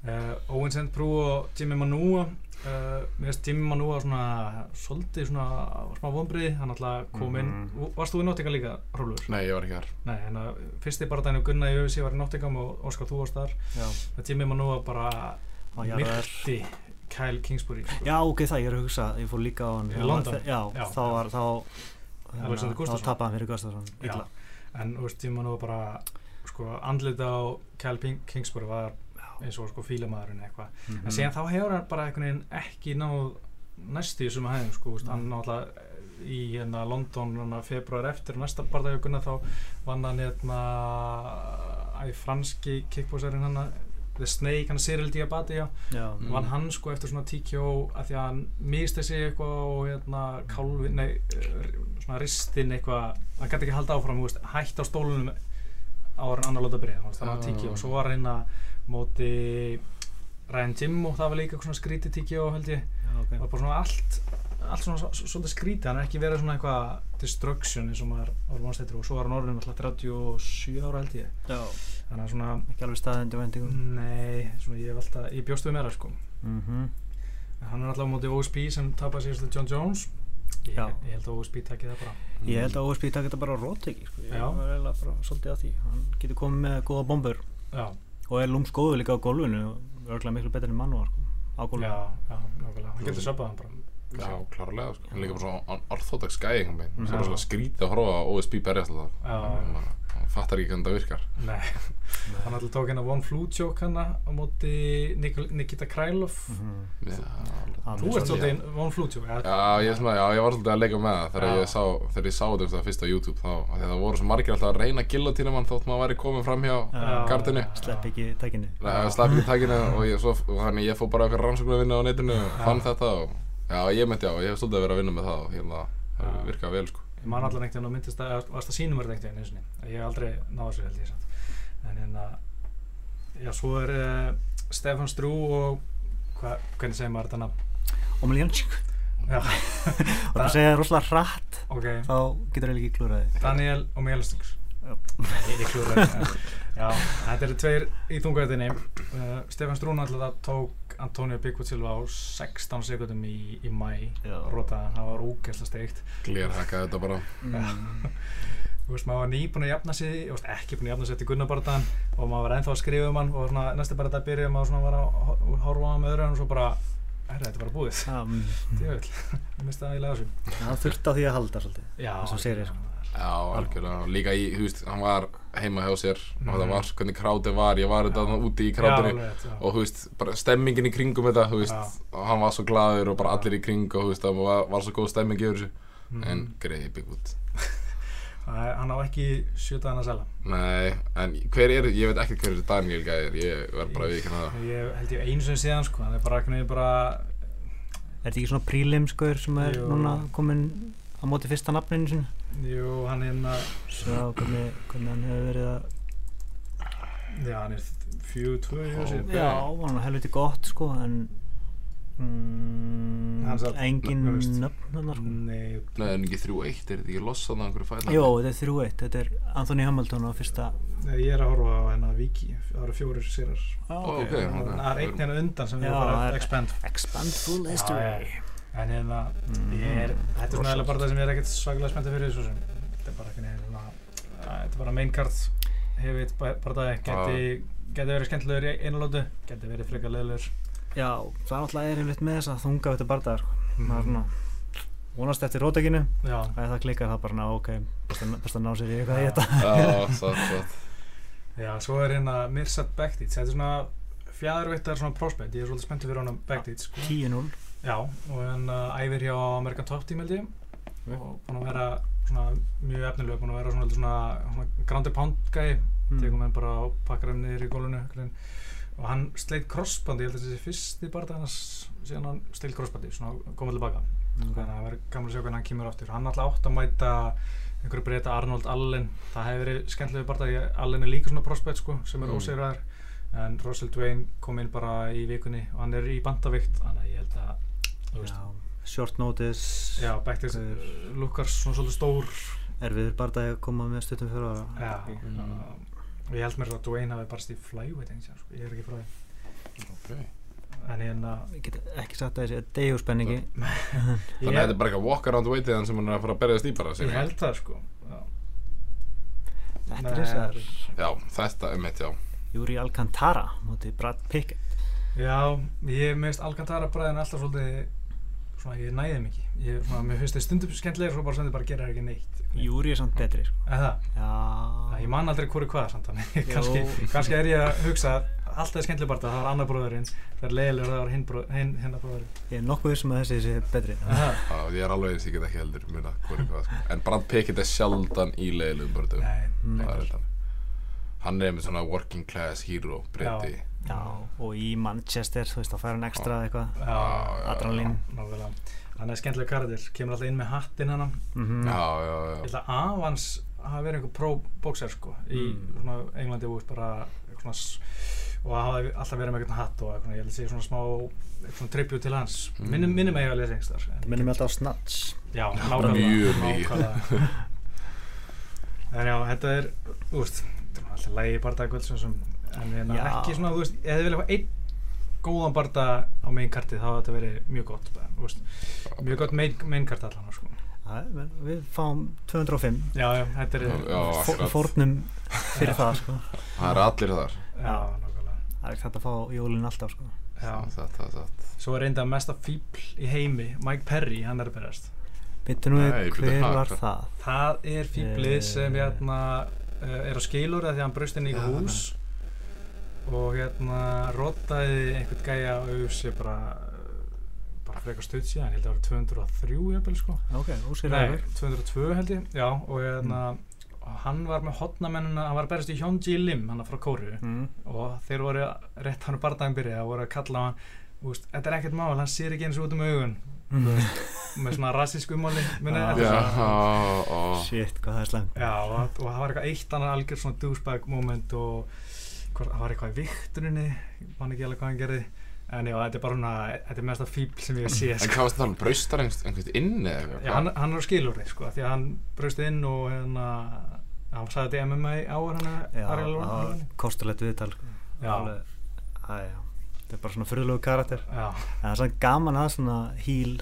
uh, Owen St. Prú og Jimmy Manua uh, Mér finnst Jimmy Manua svona svolítið svona smá vonbriði hann alltaf kom inn, Mhm. varst þú í Nottingham líka, Rólfur? Nei, ég var ekki þar Nei, en að fyrsti bara dæni Gunna í öfisi var í Nottingham og Óskar þú varst þar að Jimmy Manua bara myrti Kyle Kingsbury sko. Já, ok, það, ég er að hugsa, ég fór líka á hann Í London? Já, Já. þá var, þá hérna, þá tapaði hann fyrir Gustafsson Já. en þú veist, ég man nú bara sko, andlita á Kyle Kingsbury var eins og sko fílamaðurinn eitthvað Mhm. en síðan þá hefur hann bara einhvern veginn ekki náð næstu í þessum hæðum sko, veist, hann náttúrulega í hérna London hérna, februar eftir næsta barndagjökunna þá vann hann hérna æ, franski kickboxerinn hann The Snake, hann Cyril Diabati já Já, Mm. vann hann sko eftir svona TKO að því að hann misti sig eitthvað og hérna kálfi, nei, eh, svona ristin eitthvað, hann gæti ekki halda áfram, veist, hætt á stólunum áður en annar lóta byrja, þannig að hann. TKO og svo var hann að móti Ryan Jim og það var líka svona skrítið TKO held ég, já, ok. Það var bara svona allt allt svona svolítið skrítið, hann er ekki verið svona eitthvað destruction eins og maður áður mannstættur og svo var hann orðin alltaf 37 ára held ég, Já, þannig að svona ekki alveg staðendi vendingum nei, svona ég hef alltaf, ég bjóst við meira sko. Mhm. En Hann er alltaf á móti OSP sem síðast til John Jones. Ég, ég held að OSP takki það bara. Ég held að OSP takk þetta bara á rótteki sko. Ég var eiginlega bara svolítið að því. Hann getur komið með góða bombur. Já, og er lúmskóðu líka á gólfinu og örgulega miklu betur en mannúar sko, á gólfinu já, já, nákvæmlega Hann getur sabbað hann bara Já, klárlega, sko. Hann líka bara svona orthodox gæði einhvern veginn. Það Já. er svona skrítið að horfa á OSB berjast alltaf. Já. Hann fattar ekki hvernig það virkar. Nei, [LAUGHS] hann alltaf tók hérna One Flute Joke hana á móti Nik Nikita Krylov. Mhm. Hann Þú er ert svolítið- One Flute Joke? Já, ég, svona, já, ég var svolítið að leika með það. Þegar ég sá, þegar ég sá þetta fyrst á YouTube þá, af því að það voru svo margir alltaf að reyna gillotína mann þótt maður væri komin fram hjá Já. gardinu slepp ekki tækinu. Það slapp ekki takinu og, ég, svo, og þannig ég fór bara eitthvað rannsóknu að vinna á netinu og fann þetta og já, ég myndi á, ég hef svolítið að vera að vinna með það og hérna, virkaði vel sko Ég man allar einhvern veginn og myndist að varst að sínum verið einhvern veginn einu. Ég hef aldrei náða þessu held ég samt. En hérna, já, svo er uh, Stefan Strú og hva, hvernig segir maður þetta nafn? Já, [LAUGHS] og það segja rosalega hratt ok. þá getur það ekki klúraði Daniel. Já, þetta eru tveir í þungautinni. Uh, Stefan Strú náttúrulega tók Antonio Bigwood Silva á 16 sekundum í, í mæ. Hann, það var ógeðslega steikt. Glerhakkaði þetta bara Mm. [LAUGHS] Þú veist, maður var nýbúin að jafna sig, þú veist, ekki búin að jafna sig eftir Gunnabardaðan og maður var ennþá að skrifa um hann og svona, næstu bara þetta byrjuði maður svona var að ho- horfa á hann með öðru og svo bara, herra, þetta er bara búið. Mm. [LAUGHS] Djöfull, ég misti það í lega þessu. það þurfti á því að halda svolítið Já, Já, algjörlega, líka í, þú veist, hann var heima hjá sér og Mhm. það var hvernig krátið var, ég var þetta þarna úti í rétt, já. og þú veist, bara stemmingin í kringum þetta, þú veist, Já. og hann var svo glaður og bara allir í kring og þú veist, það var, var svo góð stemming yfir þessu, Mhm. en greiði. [LAUGHS] Það er- Hann á ekki sjötaðan að selja. Nei, en hver er, ég veit ekki hver er Daniel gæðir, ég verð bara að viðkynna það. Ég held ég einu sem síðan, sko, hann er bara, einhvern veginn bara, Er þetta ekki svona prílimskur sem er Jú. núna komin á móti fyrsta nafninu sinni? jú, hann er hérna, Svo hvernig, hvernig hann hefur verið að já, hann er fjögur, tvö í þessu. Ok. Já, hann er helviti gott sko en mm, engin nöfn hann sko Nei, Nei, en ekki 3-1, er þetta ekki lossað á einhverju fæðan? Jó, þetta er 3-1, þetta er Anthony Hamilton á fyrsta nei, ég er að horfa á hennar Viki, það eru fjórir sérar. ah, ok. Það er einn hérna undan sem við það er- expand. Expand full Já, history já. En hérna, Mhm. ég er, þetta er svona eiginlega bara það sem ég er ekkert svakalega spenntið fyrir þessu sem. Þetta er bara ekki neina svona, að, þetta er bara main card, hefur eitt bara það, geti, geti verið skemmtilegur í einu lótu, geti verið frekar leðilegur. Já, það er alltaf er einmitt með þess að þunga þetta bardaðar sko. Mhm. maður svona vonast eftir og ef það klikkar það bara, ná, ok, best að, best að ná sér í eitthvað í þetta [LAUGHS] Já, satt, satt. já, svo er hérna Mirsad Bektic, þetta er svona fjæðurvittar svona prospect, ég er svolítið spenntið fyrir honum Bektic, sko. 10-0 Já, og hann uh, æfir hjá Amerikan Top Team held ég. Og búinn að vera svona mjög efnilega, búinn að vera svona, svona, svona ground and pound gæi Mm. tegum hann bara og pakkar hann niður í veginn. og hann sleit crossbandi, ég held að þessi fyrsti barða hans síðan hann sleit crossbandi, svona komið tilbaka þannig að það verður gaman að sjá hvernig hann kemur aftur. Hann alltaf átt að mæta einhverju breyta Arnold Allen, það hefur verið skemmtilega barða, Allen er líka svona prospect sko, sem er Mm. ósegraðar en Russell Dwayne kom inn bara í vikunni og hann er í bandavikt, þannig að ég held að short notice Já, Bektis lukkar svona svolítið stór. Erfiður bardaði að koma með stuttum fyrir ára Já, Mm. uh, ég held mér að Dwayne hafi barst í flyweight eins og sko, ég er ekki frá því. Ok. En hérna ég get ekki sagt að þessi degjúspenningi [LAUGHS] ég, Þannig að þetta er bara eitthvað walk around veitiðan sem hann er að fara að berjast í bara, ég held það sko. Já, þetta Nei, er þessar Já, þetta er mitt, já. Júri Alcantara móti Brad Pickett. Já ég meðist Alcantara bræðin alltaf svolítið svona, ég næði þeim ekki. Ég, svona, mér finnst þið stundum skemmtilegir svo bara sem þið bara gera ekki neitt Júri er samt betri sko. Eða það? Já, Já, ég man aldrei hverju hvað samt þannig. Kannski, kannski er ég að hugsa að alltaf er skemmtileg bara það var annar bróðurinn það er leiðilegur það var hinn, bró, hinn hennar bróðurinn ég er nokkuð vissum að þessi sé betri. Aha. Já, ég er alveg eins, ég get ekki heldur muna hvað er hvað, sko. En Brad Pickett er sjaldan í leiðilegum börnum. Nei, Mm. Já, og í Manchester, þú veist, þá fær hann ekstra eitthvað Já, já, Adrenalín nákvæmlega. Hann er skemmtileg karakter, kemur alltaf inn með hattinn hann. Mhm. Já, já, Ég já. held að af hans hafi verið einhver pro-boxer sko í Mm. svona Englandi og bara eitthvað svona og það hafi alltaf verið með eitthvað hatt og eitthvað, ég held að sé svona smá eitthvað svona tribute til hans. Mm. Minnum, minnum mig að lesa einhvers þar. Minnum við alltaf á Snatch Já, nákvæmlega. mjög mikið. nákvæmlega. [LAUGHS] En já, þetta er, er alltaf lægi bardagöld sem sem, en hérna Já. ekki svona, þú veist, ef þið vilja fá einn góðan barda á main kartið, þá þetta verið mjög gott, bara, þú veist, mjög gott main, main kart allan, sko. Já, men Við fáum 205 Já, já, þetta er. Fó-. Fórnum fyrir það sko [LAUGHS] Það eru allir þar. já, nákvæmlega. Það er ekki hægt að fá jólinn alltaf sko Já. það, það, það, Svo er reynda mesta fíbl í heimi, Mike Perry, hann er að berast. Byttu nú Nei, við, bíddu, hver ha, var hver? það? Það er fíblið Eh. sem hérna uh, er á skilur því að hann braust inn í Já, hús og hérna rotaði einhvern gæja á auðvitað bara bara frekar stutt síðan, ég held að það var 203 jafnvel sko. Ok, Nei, óskiljaður 202 held ég, já og hérna og hann var með hotnamennina, hann var að berast í Hyunji Lim, hann frá Kóru mm. og þeir voru rétt hann bardaginn byrja voru að kalla á hann úst, þetta er ekkert mál, hann sér ekki eins út um augun Mm. með svona rassísk ummáli Já. já, ó, Shit, hvað það er slæmt Já, og, og það var eitthvað eitt annar algjör svona douchebag moment og það var eitthvað í viktuninni, mann ekki alveg hvað hann gerði en já, þetta er bara svona, þetta er mest að fíbl sem ég sé en sko. hvað varst það um braustar einhvern inni eða eitthvað Já, hann, hann er á skilurri, sko, því að hann braust inn og hérna, hann sagði þetta í MMA áður hann Já, það var kostulegt viðtal sko. Já. Já. Þetta er bara svona fyrirlegu karakter Já, En það er svona gaman að svona híl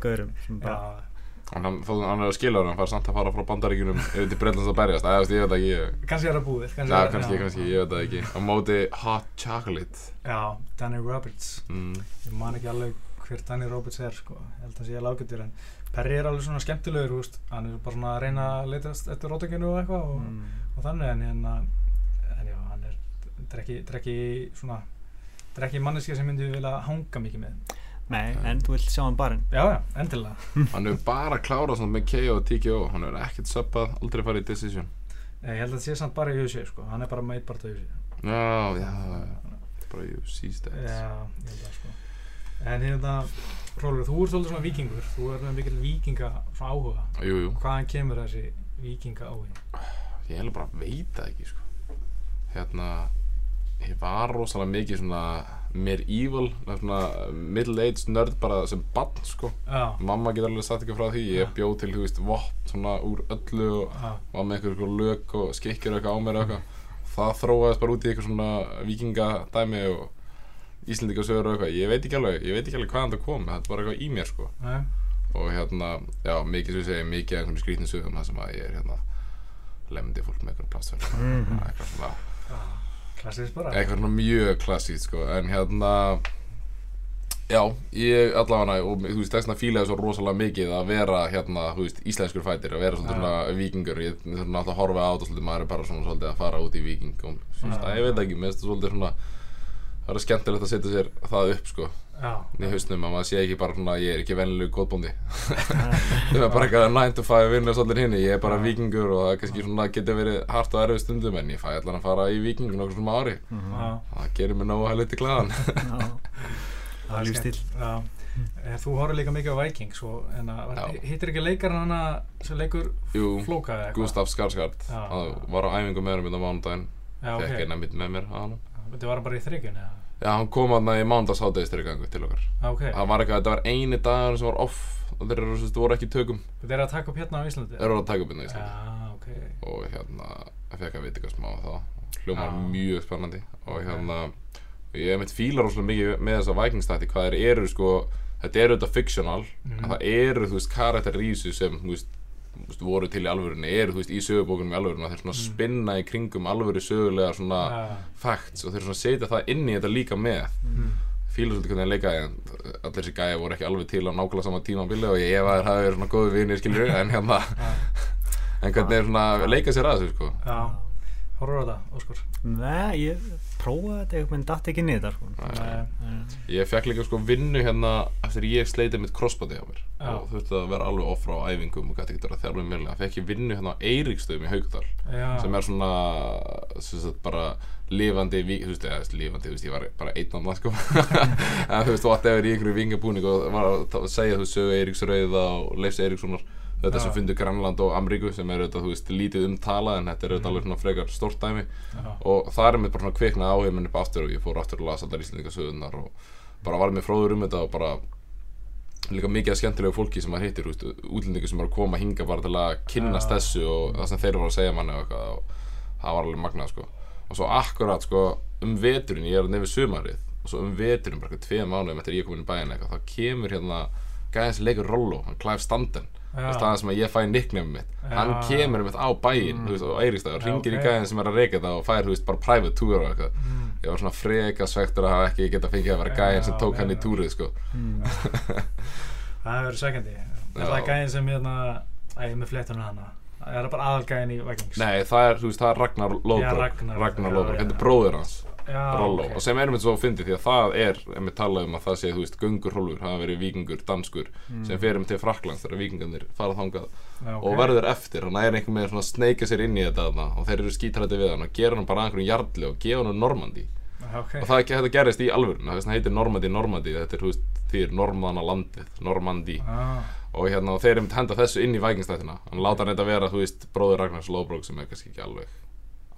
gaurum sem já, bara En hann, þó hann er að skila hann, hann fær samt að fara frá bandaríkjunum yfir til Breitlands að berjast, eða veist, ég veit ekki, ég, kannski er það búið já, kannski, kannski, ég veit það ekki, á móti Hot Chocolate, Já, Danny Roberts mm. ég man ekki alveg hver Danny Roberts er sko. ég held að sé alveg ágættur en Perry er alveg svona skemmtilegur úst. hann er bara svona að reyna að leitast eftir rótökinu og eitthvað og, mm. og þannig en, hérna, en já, hann er þetta er ekki, þetta er ekki svona þetta er ekki manneski sem myndi vilja hanga mikið með Nei, en þú vilt sjá hann barinn. Já, já, endilega. [LAUGHS] Hann hefur bara klárað svona með KO og TKO, hann hefur ekkert söppað, aldrei farið í decision. Nei, ég held að þetta sé samt bara í UFC sko. hann er bara meit bara til UFC Já, já, þetta er bara UFC stats. já, ég held að sko. En hérna, Rólur, þú ert svolítið svona vikingur þú ert með mikil vikinga svona áhuga. Jú, jú, hvaðan kemur þessi vikinga áhuga ég held bara að veit það ekki, sko. Hérna, ég var rosalega mikið svona medieval, svona middle-aged nörd bara sem bann, sko. já, Mamma getur alveg sagt ekki frá því, ég Já. bjó til, þú veist, vopn svona úr öllu og já, var með eitthvað lög og skikkjur eitthvað á mér og eitthvað. Það þróaðist bara út í eitthvað svona vikingadæmi og Íslendingasögur og eitthvað, ég veit ekki alveg ég veit ekki alveg hvaðan það kom, þetta er bara eitthvað í mér sko. Nei, og hérna, já, mikið ég segi mikið af einhvern skrýtnum sögum það sem að ég er hérna lemdi fólk með eitthvað plastverð Mhm. eitthvað svona, já, klassist bara. Eitthvað mjög klassíkt sko, en hérna já, ég allavega og þú veist, þess vegna fíla ég svo rosalega mikið að vera hérna, þú veist, íslenskur fætir að vera svona vikingur ég þurfa náttúrulega að horfa á þetta svolítið, maður er bara svona svolítið að fara út í viking og svona, Já. ég veit ekki, mér finnst það svolítið svona það er skemmtilegt að setja sér það upp sko í hausnum að maður sé ekki bara svona ég er ekki venilegu góðbóndi það [LAUGHS] er bara eitthvað 9 to 5 vinna svolítið hinni. Ég er bara vikingur og það kannski svona getur verið hart og erfið stundum en ég fæ allan að fara í viking nokkur svona ári Mhm. já. Það gerir mér nógu að helviti glæðan Já. [LAUGHS] Það er lífstíl Já, Eh, þú horfður líka mikið á Vikings hittir ekki leikarinn hana sem leikur Jú, flóka eða eitthvað? Gustaf Skarsgård. Hann var á æfingu með hann á mánudaginn. Já, ok. fekk eina mitt með mér hann Þetta var hann bara í þryggjun eða? Já, hann kom hann í mánudags hátegistyrirgangu til okkar Já, ok. Það var eitthvað, þetta var eini dagur sem var off og þeir eru, þú voru ekki í tökum Þetta er að taka upp hérna á Íslandi? Þeir eru að taka upp inn í Íslandi Já, ok. og hérna, ég fekk að vita eitthvað smá um það hljómar Já. mjög spennandi og hérna, ég hef mitt fílar rosalega mikið með þessa vikingstætti hvað þeir eru sko, þetta eru þetta fictional Mhm. en það eru, þú veist, karakter í þessu sem, þú veist, veist, voru til í alvörunni eru, þú veist, í sögubókunum í alvörunni þeir svona Mm. spinna í kringum alvöru sögulega svona Já. facts og þeir svona setja það inn í þetta líka með Mm. fílar svolítið hvernig þeir leika en allir þessi gæja voru ekki alveg til á nákvæmlega sama tímabili og ég ef að þeir hafi verið svona góði vinir skilur en hérna, [LAUGHS] en hvernig þeir svona leika sér að þessu sko Já. Horfður á þetta, Óskar? Nei, ég prófaði þetta einhvern veginn datt ekki niður sko. Nei. En- Ég fekk líka sko vinnu hérna eftir ég sleitið mitt crossbody á mér Já. og þurfti að vera alveg off frá æfingum og gæti ekki að þjálfa mig meðlega. Fekk ég vinnu hérna á Eiríkstöðum í Haugdal sem er svona sem sagt, bara lifandi, þú veist, eða lifandi, þú veist, ég var bara einn á það sko [LAUGHS] en þú veist, whatever í einhverju vingabúning og var að segja þú sögu Eiríks Rauða og Leifs Eiríkssonar þetta sem fundu Grænland og Ameríku sem er auðvitað, þú veist, lítið umtalað en þetta er auðvitað Mhm. alveg svona frekar stórt dæmi Já. og það er mér bara svona kviknað áhugum minn upp aftur og ég fór aftur að lasa allar íslendingasöðunar og bara var mér fróður um þetta og bara líka mikið af skemmtilegu fólki sem maður hittir út, útlendingu sem er að koma hinga bara til að kynnast Já. þessu og það sem þeir voru að segja manni og eitthvað og það var alveg magnað sko og svo akkurat sko um veturinn ég er nefnir sumarið og svo um veturinn bara eitthvað tveið mánuðum eftir ég kom inn í bæinn eitthvað þá kemur hérna gæðin sem leikur Rollo, hann Clive Standen. Það er það sem að ég fæ nickname mitt hann Já. kemur mitt á bæinn Mm. og Eiríkstæður, Já, ringir ok. í gæðin sem er að reyka þetta og fær veist, bara private tour og eitthvað Mm. ég var svona freka svektur að hafa ekki getað fengið að vera gæðin sem tók hann í túrið sko mm. [LAUGHS] Það hefur verið svekkjandi Er það gæðin sem hérna ég er með fléttunum hana Það er bara aðalgæðin í Vikings Nei, það er, veist, það er Ragnar Lóðbrok Ragnar. Já. þetta er bróðir hans Rollo, ok. og sem er einmitt svo að fyndi því að það er, einmitt talað um að það sé, þú veist, Gungur Rolfur hafa verið vikingur, danskur sem fer um til Fraklands þegar vikingarnir fara þangað Já, ok. og verður eftir, hann er einhvern veginn svona að sneika sér inn í þetta þarna og þeir eru skítrætti við hann og gera hann bara að einhverjum jarli og gefa hann Normandi Já, ok. og það, þetta gerist í alvörun, það heitir Normandi Normandi, þetta er, þú veist, því er Normana landið, Normandi Ah, og hérna, og þeir eru henda þessu inn í Vikingstættina hann láta hann þetta vera, þú veist, bróður Ragnars Lóðbrók sem er kannski ekki alveg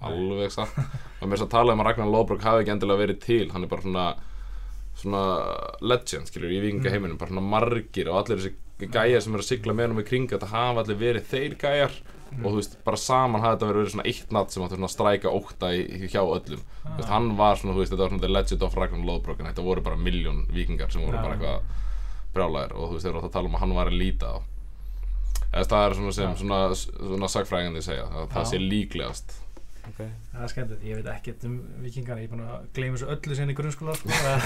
alveg satt. Og mér er svo að tala um að Ragnar Lóðbrók hafi ekki endilega verið til. Hann er bara svona svona legend, skilur, í vikingaheiminum bara svona margir og allir þessi gæjar sem eru að sigla með hann um í kring þetta hafa allir verið þeir gæjar. Og þú veist, bara saman hafði þetta verið svona eitt natt sem átti svona að stræka ótta í, hjá öllum. Þú veist, hann var svona, þú veist, þetta var svona the legend of Ragnar Lóðbrók en þetta voru bara miljón vikingar sem voru Já. bara eitthvað brjálæðir og þú veist, þeir eru átt að tala um að hann var að líta á. Eða það er svona sem svona, svona sagfræðingandi segja að það Já. sé líklegast okay. það er skemmtilegt, ég veit ekkert um vikingar, ég er búin að gleyma þessu öllu sinni í grunnskóla, sko, eða.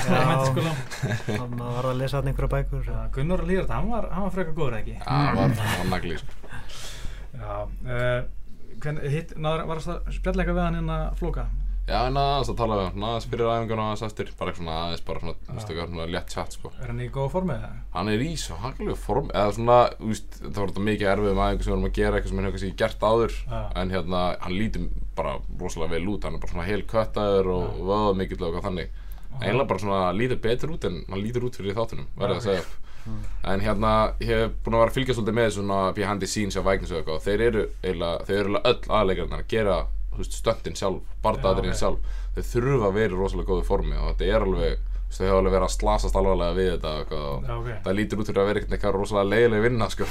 Það maður var að lesa hann einhverja bækur Já, Gunnar Lýrard, hann var, hann var frekar góður, ekki? Það var, það var nagli sko. Já, uh, hvernig, hitt, náður, var það eitthvað við hann hérna flóka? Já, en aðeins að tala við hann, aðeins fyrir og aðeins eftir, bara eitthvað svona aðeins, bara svona, þú veist, eitthvað svona létt chat, sko. Er hann í góða formið það? Hann er í svo haglegu form, eða svona, þú veist, það var þetta mikið erfið um aðeingu sem við erum að gera eitthvað sem hann hefur kannski gert áður, Já. en hérna, hann lítur bara rosalega vel út, hann er bara svona hel köttaður og Já. vöða mikill og eitthvað þannig. Einlega bara svona lítur betur út en hann lítur út fyrir þáttunum, verður að segja. En hérna, ég hef búin að vera að fylgja svolítið með svona behind the scenes á Vikings og eitthvað og þeir eru eiginlega, þeir eru eiginlega öll aðleikarnir að gera, stöndin sjálf, bardaðurinn sjálf. Þeir þurfa að vera í rosalega góðu formi og þetta er alveg, þau hafa alveg verið að slasast alvarlega við þetta eitthvað og Já, ok. það lítur út fyrir að vera eitthvað rosalega leiðileg vinna, sko.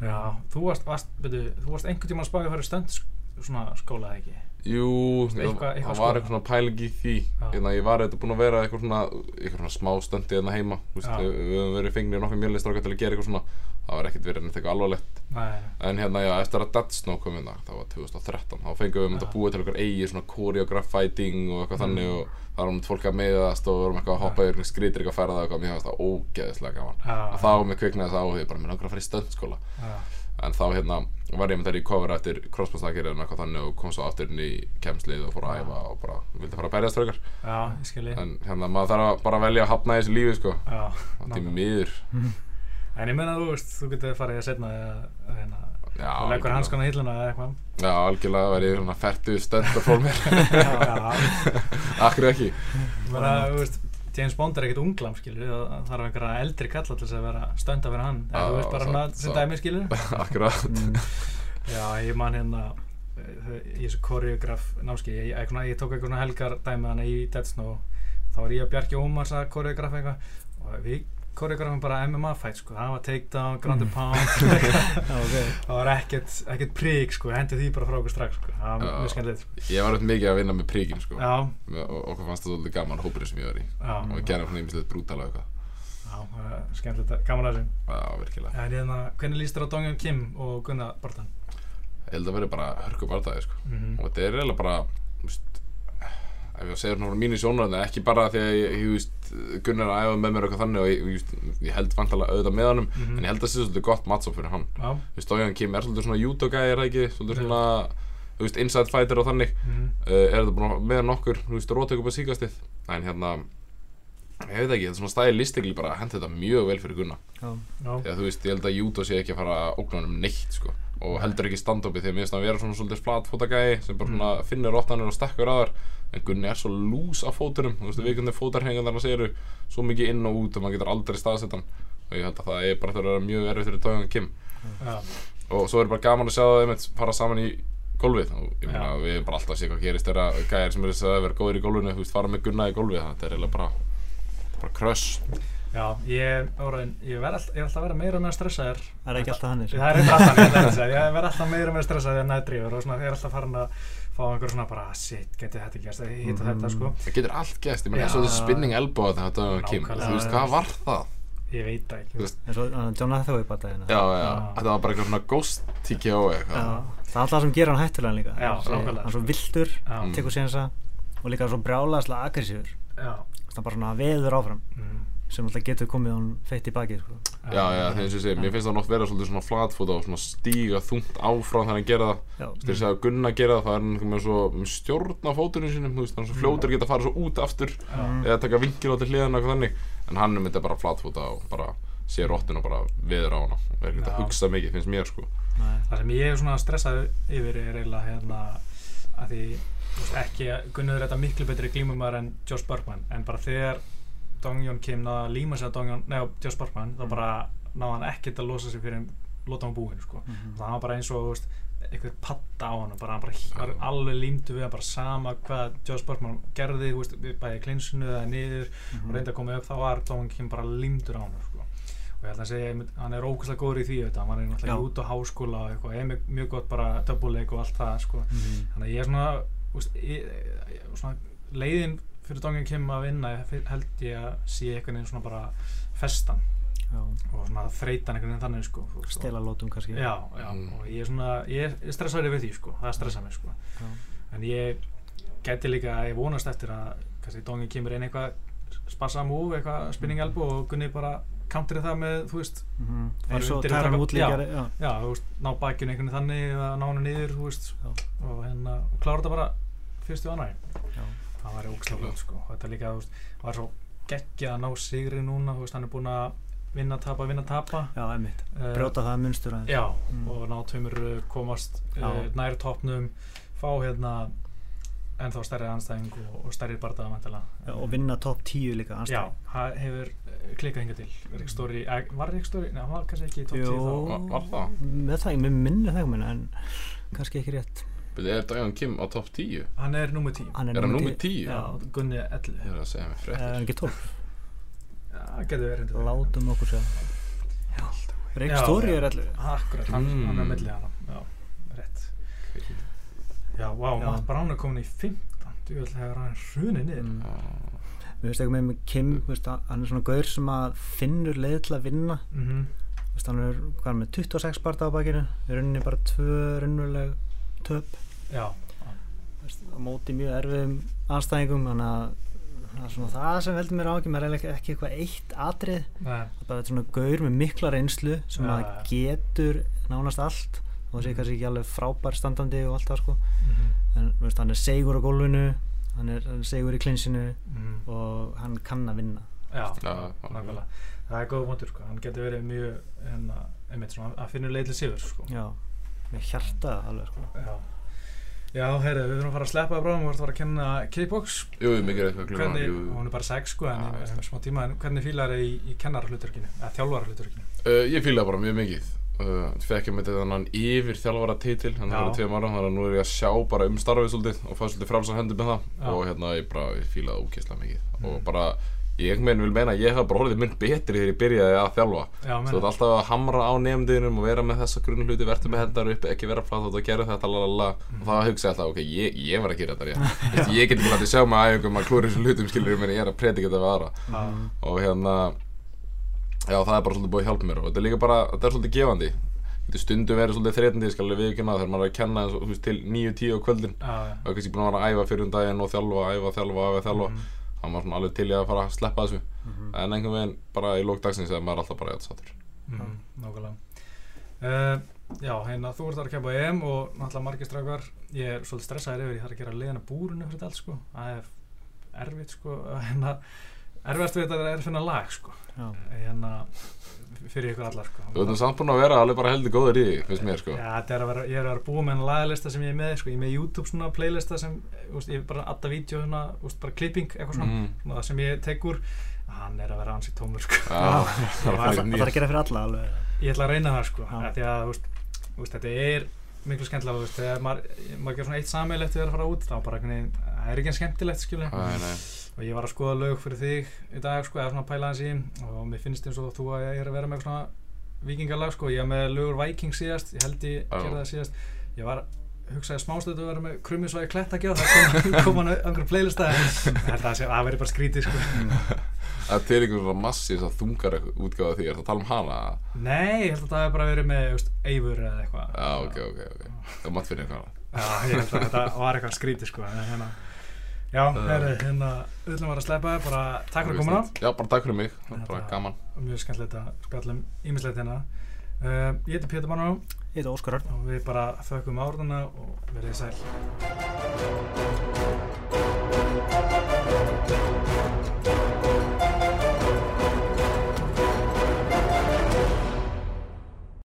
Já, þú varst, varst, byrju, þú varst einhvern tímann að fara í stönd svona skóla eða ekki? Jú, það, eitthvað- eitthvað það var eitthvað svona pæling í því hérna, ég var eitthvað búinn að vera eitthvað svona, eitthvað svona smá stöndi hérna heima Já. við, höfum verið fengnir nokkuð mjölistráka til að gera eitthvað svona það var ekkert verið neitt eitthvað alvarlegt Nei, en hérna já, eftir að Dead Snow kom inn það var 2013, þá fengum við um Já. þetta búið til okkar eigi svona choreograph fighting og eitthvað Mm. þannig og það var um fólk að meiðast og við vorum eitthvað að hoppa yfir skrítir eitthvað ferða og eitthvað, mér fannst það ógeðislega gaman Já. og þá með kviknaði það áhugði, bara mér langar að fara í stöndskóla en þá hérna var ég með þær í cover eftir crossbandslakir eða eitthvað þannig og kom svo aftur inn í kemslið og fór að æfa og bara vildi fara að berjast frekar já, ég skilji. en hérna maður þarf að bara velja að hafna í þessu lífi sko Já, og til nákvæmlega. miður [LAUGHS] En ég meina þú veist, þú getur farið að setna hérna, þú leggur hanskana í hilluna eða eitthvað. Já, algjörlega verið svona færtu stöndar fór mér [LAUGHS] Já, Akkur ekki ég meina, þú veist, James Bond er ekkert unglam, skilju, það þarf einhverja eldri kalla til þess að vera stönda fyrir hann. Já, Eða, þú veist, bara svo- svona sem svo- dæmi, skilju. Akkurat Mm. Já, ég man hérna eh, í þessu koreograf námski, ég, ég, ég, ég tók svona helgar dæmi hana í Dead Snow þá var ég að Bjarki Ómars að koreograf eitthvað og við koreografum bara MMA fight sko, það var takedown, ground and pound. Já, [LAUGHS] ok. það var ekkert, ekkert prík sko, hendi því bara frá okkur strax sko, það var mjög skemmtilegt sko. Ég var eitthvað mikið að vinna með príkin sko. Já, og okkur fannst það svolítið gaman hópurinn sem ég var í. Já, og við gerðum svona ímislegt brútal og eitthvað. Já, það var skemmtilegt, gaman að þessu. Já, virkilega. En hérna, hvernig líst þér á Donghyun Kim og Gunnar Bartan? Ég held að verið bara hörku bardaði sko. Mm og þetta er eiginlega bara þú veist, ef ég segir svona frá mínu sjónaröðinu ekki bara því að ég, ég, ég veist, Gunnar að æfa með mér eitthvað þannig og ég, ég, ég held vantalega auðvitað með honum Mhm. en ég held að það sé svolítið gott matchup fyrir hann. Já, Þú veist, Dójan Kim er svolítið svona judo-gæði, er það ekki? Svolítið svona, þú veist, inside fighter og þannig. Mm uh, er þetta búin að með nokkur, þú veist, rótök upp að síkastið? En hérna ég veit ekki, þetta er svona stæði listikli bara hendi þetta mjög vel fyrir Gunnar Já. já, að þú veist, ég held að judo sé ekki að fara að ógna hann um neitt, sko. Og heldur ekki stand-upi því að mér finnst hann vera svona svolítið flatfótagæði sem bara svona Mm. finnir róttanir og stekkur að þar en Gunni er svo lús á fótunum. Þú veist, við hvernig fótarhengarnar hans eru svo mikið inn og út og maður getur aldrei staðsett hann. Og ég held að það er bara þurfa að vera mjög erfið fyrir Dójan Kim. Já, og svo er bara gaman að sjá það einmitt fara saman í gólfið. Og ég meina Já. við erum bara alltaf að sé hvað gerist þegar gæðir sem eru að vera góðir í gólfinu þú veist fara með gunna í gólfið. Þetta er eiginlega bara bara kröss já, ég, orðin, ég, ver all, ég er alltaf að vera meira og meira stressaður. Það er ekki alltaf hann Það er eitthvað alltaf, ég segja, ég verð alltaf meira og meira stressaður en næðdrýfur og svona, ég er alltaf farin að fá einhver svona bara, shit, geti þetta gerst, hitt og þetta, sko. það getur allt gæst ég Já. eins og þessi spinning elbow þetta þetta var Kim. Þú veist hvað var það? Ég veit það ekki. Eins og hann John Hathaway bataðina já já. Já. þetta var bara eitthvað svona ghost TKO eitthvað. Það er alltaf sem gerir hann hættulega líka. Já, nákvæmlega. hann er svo vildur, tekur sénsa og líka svo brjálaðslega aggressífur. Já, það er bara svona veður áfram mm, sem alltaf getur komið hún feitt í baki sko. Já, já, þegar eins og ég segi, mér finnst það nátt vera svolítið svona flatfóta og svona stíga þungt áfram þegar hann gera það. Þegar ég segja að Gunna gera það, það er hann einhvern veginn svo með stjórn á fótunum sínum, þú veist, hann er svo fljótur geta að fara svo út aftur eða taka vinkil á til hliðina eitthvað þannig. En hann er myndið bara flatfóta og bara sé rottuna bara veður á hana. Og er ekki að hugsa mikið, finnst mér sko. Nei, það sem ég er svona stressað yfir er eiginlega hérna að því ekki Gunnar þetta miklu betri glímumar en Josh Bergman en bara þegar Dongjón Kim náða að líma sig að Dongjón, neða Josh Bergman þá bara náða hann ekkert að losa sig fyrir lóta hann búinn sko. Mhm. það var bara eins og veist, einhver patta á hann bara, hann bara var alveg límdu við bara sama hvað Josh Bergman gerði veist, bæði klinsinu eða niður Mhm. og reyndi að koma upp þá var Dongjón bara límdur á hann sko. og ég held að segja, hann er ógæslega góður í því auðvitað, hann var náttúrulega Já. út á háskóla og eitthvað, er mjög, gott bara double-leik og allt það sko. Mhm. þannig að ég er svona, úst, ég, svona leiðin fyrir Dongjón Kim að vinna held ég að sé einhvern veginn svona bara festan já, og svona þreytan einhvern veginn þannig sko, veist, stela lótum kannski. Já, já, Mm. og ég er svona ég er stressaður yfir því sko, það stressa mig sko. En ég gæti líka ég vonast eftir að kannski Dongjón Kim er einn eitthvað spassa múf, eitthvað spinning elbow og Gunni bara counterið það með, þú veist Mhm. Fara eins og og Tæran taka- útlíkjari já. já, þú veist, ná bakinu einhvern veginn þannig eða ná hann niður, þú veist Já. og hérna, og klára þetta bara fyrstu annari Já. það var ógslag flott sko þetta líka, þú veist, var svo geggjað að ná sigri núna, þú veist, hann er búinn að vinna, tapa, vinna, tapa já, einmitt Eh, brjóta það munstur aðeins já, Mm. og ná tveimur uh, komast uh, Já. nær toppnum fá hérna ennþá stærri anstæðing og, og stærri bardaða mæntilega Já, og vinna topp 10 líka já, anstæðing. það hefur klikkað hingað til Rick Story, eh, var Rick Story, neða, hann var kannski ekki í topp 10 Jú, þá Var- var það? með það, með minni það minna, en kannski ekki rétt Byrju, er Dion Kim á topp 10? hann er nummer 10 hann Er hann númer númer 10? já, Gunni 11 Ég er að segja mig er fréttir hann ekki 12 Já, getur verið reyndar. látum okkur sjá Rick Já, Story já. er allir Akkurat, hann, Mm. hann er milli hana Já, rétt Já, vá, Já. Matt Brown er komin í 15 Þú vil hefur hann hrunið niður Mm. Já. Við veist ekki með með Kim, þú veist, hann er svona gaur sem að finnur leið til að vinna. Mm Þú veist, hann er hvað, er með 26 barða á bakinu í rauninni bara tvö raunuleg töp. Á móti mjög erfiðum anstæðingum þannig að það er svona það sem veldur mér ágjum er eiginlega ekki eitthvað eitt atrið Nei, það er svona gaur með mikla reynslu sem Já, að já. getur nánast allt og það sé kannski ekki alveg frábær standandi og allt það sko. Mm en þú veist, hann er segur á gólfinu hann er, er segur í klinsinu -hmm. og hann kann að vinna. Já, Já, nákvæmlega. Það er góð vondur, sko. Hann getur verið mjög, hérna, einmitt svona að finna leið til sigur, sko. Já, með hjarta alveg sko. Já. Já, heyrðu, við þurfum að fara að sleppa það bráðum, við vorum að fara að kenna kickbox Jú, jú, mikið eitthvað glima Hvernig, jú. hún er bara sex sko, en Já, smá tíma, en hvernig fílar það í, í kennarahluturkinu, eða þjálfarahluturkinu? Uh, ég fíla bara mjög mikið uh, fekk ég með þannig yfir þjálfara titil þannig að það er tveim ára þannig að nú er ég að sjá bara um starfið svolítið og fá svolítið frálsar hendur með það. Já. og hérna ég bara ég fíla það ógeðslega mikið. Mm. og bara ég meina vil meina að ég hef bara orðið mun betri þegar ég byrjaði að þjálfa. Já, Svo þetta alltaf að hamra á nefndiðinum og vera með þessa grunn hluti, verður með hendar upp, ekki vera flátt og gera þetta, lalala og þá hugsa ég alltaf, ok, ég, ég var að gera þetta rétt. Veistu, ég get ekki látið sjá mig að æfingum að klúra þessum hlutum skilur ég er að predika þetta við aðra Já, og hérna já það er bara svolítið búið að hjálpa mér og þetta er líka bara, þetta er svolítið gefandi. Þetta stundum verið svolítið þreytandi, ég skal alveg viðkynna þegar maður er að kenna eins og, þú veist, til 9-10 á kvöldin. Já, já. og kannski búin að vera að æfa fyrir um daginn og þjálfa, æfa, þjálfa, æfa, þjálfa. Mhm. þá var svona alveg til ég að fara að sleppa þessu. Mhm. en einhvern veginn bara í lók dagsins eða maður er alltaf bara jætt sattur Mm, nákvæmlega. Uh, Já, hérna, þú ert að kempa EM og náttúrulega margir strákar ég er svolítið stressaður yfir, ég þarf að gera liðana búrinu fyrir þetta allt, sko, það er erfitt, sko, að hérna erfiðast við þetta er að finna lag, sko. Hérna, fyrir ykkur allar, sko. Þú veitum samt búin að vera alveg bara heldur góður í finnst mér sko. Já, þetta er að vera, ég er að vera búið með en lagalista sem ég er með, sko, ég er með YouTube svona playlista sem, úst, ég er bara að adda vídeo svona, úst, bara klipping, eitthvað svona, svona það sem ég tek úr, hann er að vera ansið tómur, sko. Já, það það þarf að gera fyrir alla alveg. Ég ætla að reyna það sko. Já. af því að veist, þetta er miklu skemmtilega þú veist, þegar maður, maður gerir svona eitt sammeilegt við að fara út þá bara einhvern veginn, það er ekki en skemmtilegt skilur og ég var að skoða lög fyrir þig í dag sko, eða svona að pæla hans í og mér finnst eins og þú að ég er að vera með svona vikingalag sko, ég er með lögur Viking síðast, ég held ég Já. gerði það síðast. Ég var hugsaði smástöldu að vera með krummisvæði klettagjá það kom, [LAUGHS] kom hann á einhverjum playlista en að það sé- það veri bara skrítið sko [LAUGHS] að til einhvern svona massi þess að þungar útgáða því, er það að tala um hana? Nei, ég held að það hefur bara verið með eifur eða eitthvað. Já, ok, ok, ok, það mátt finna eitthvað Já, ég held að þetta var eitthvað skrítið sko hérna. Já, eh. verður, hérna öllum var að sleipa þér, bara takk fyrir komuna. Já, bara takk fyrir mig, bara gaman. Mjög skemmtilegt að spjallum ímislegt hérna. Uh, Ég heiti Pétur Manu Ég heiti Óskar Örn og við bara þökkum árðana og verðið sæl.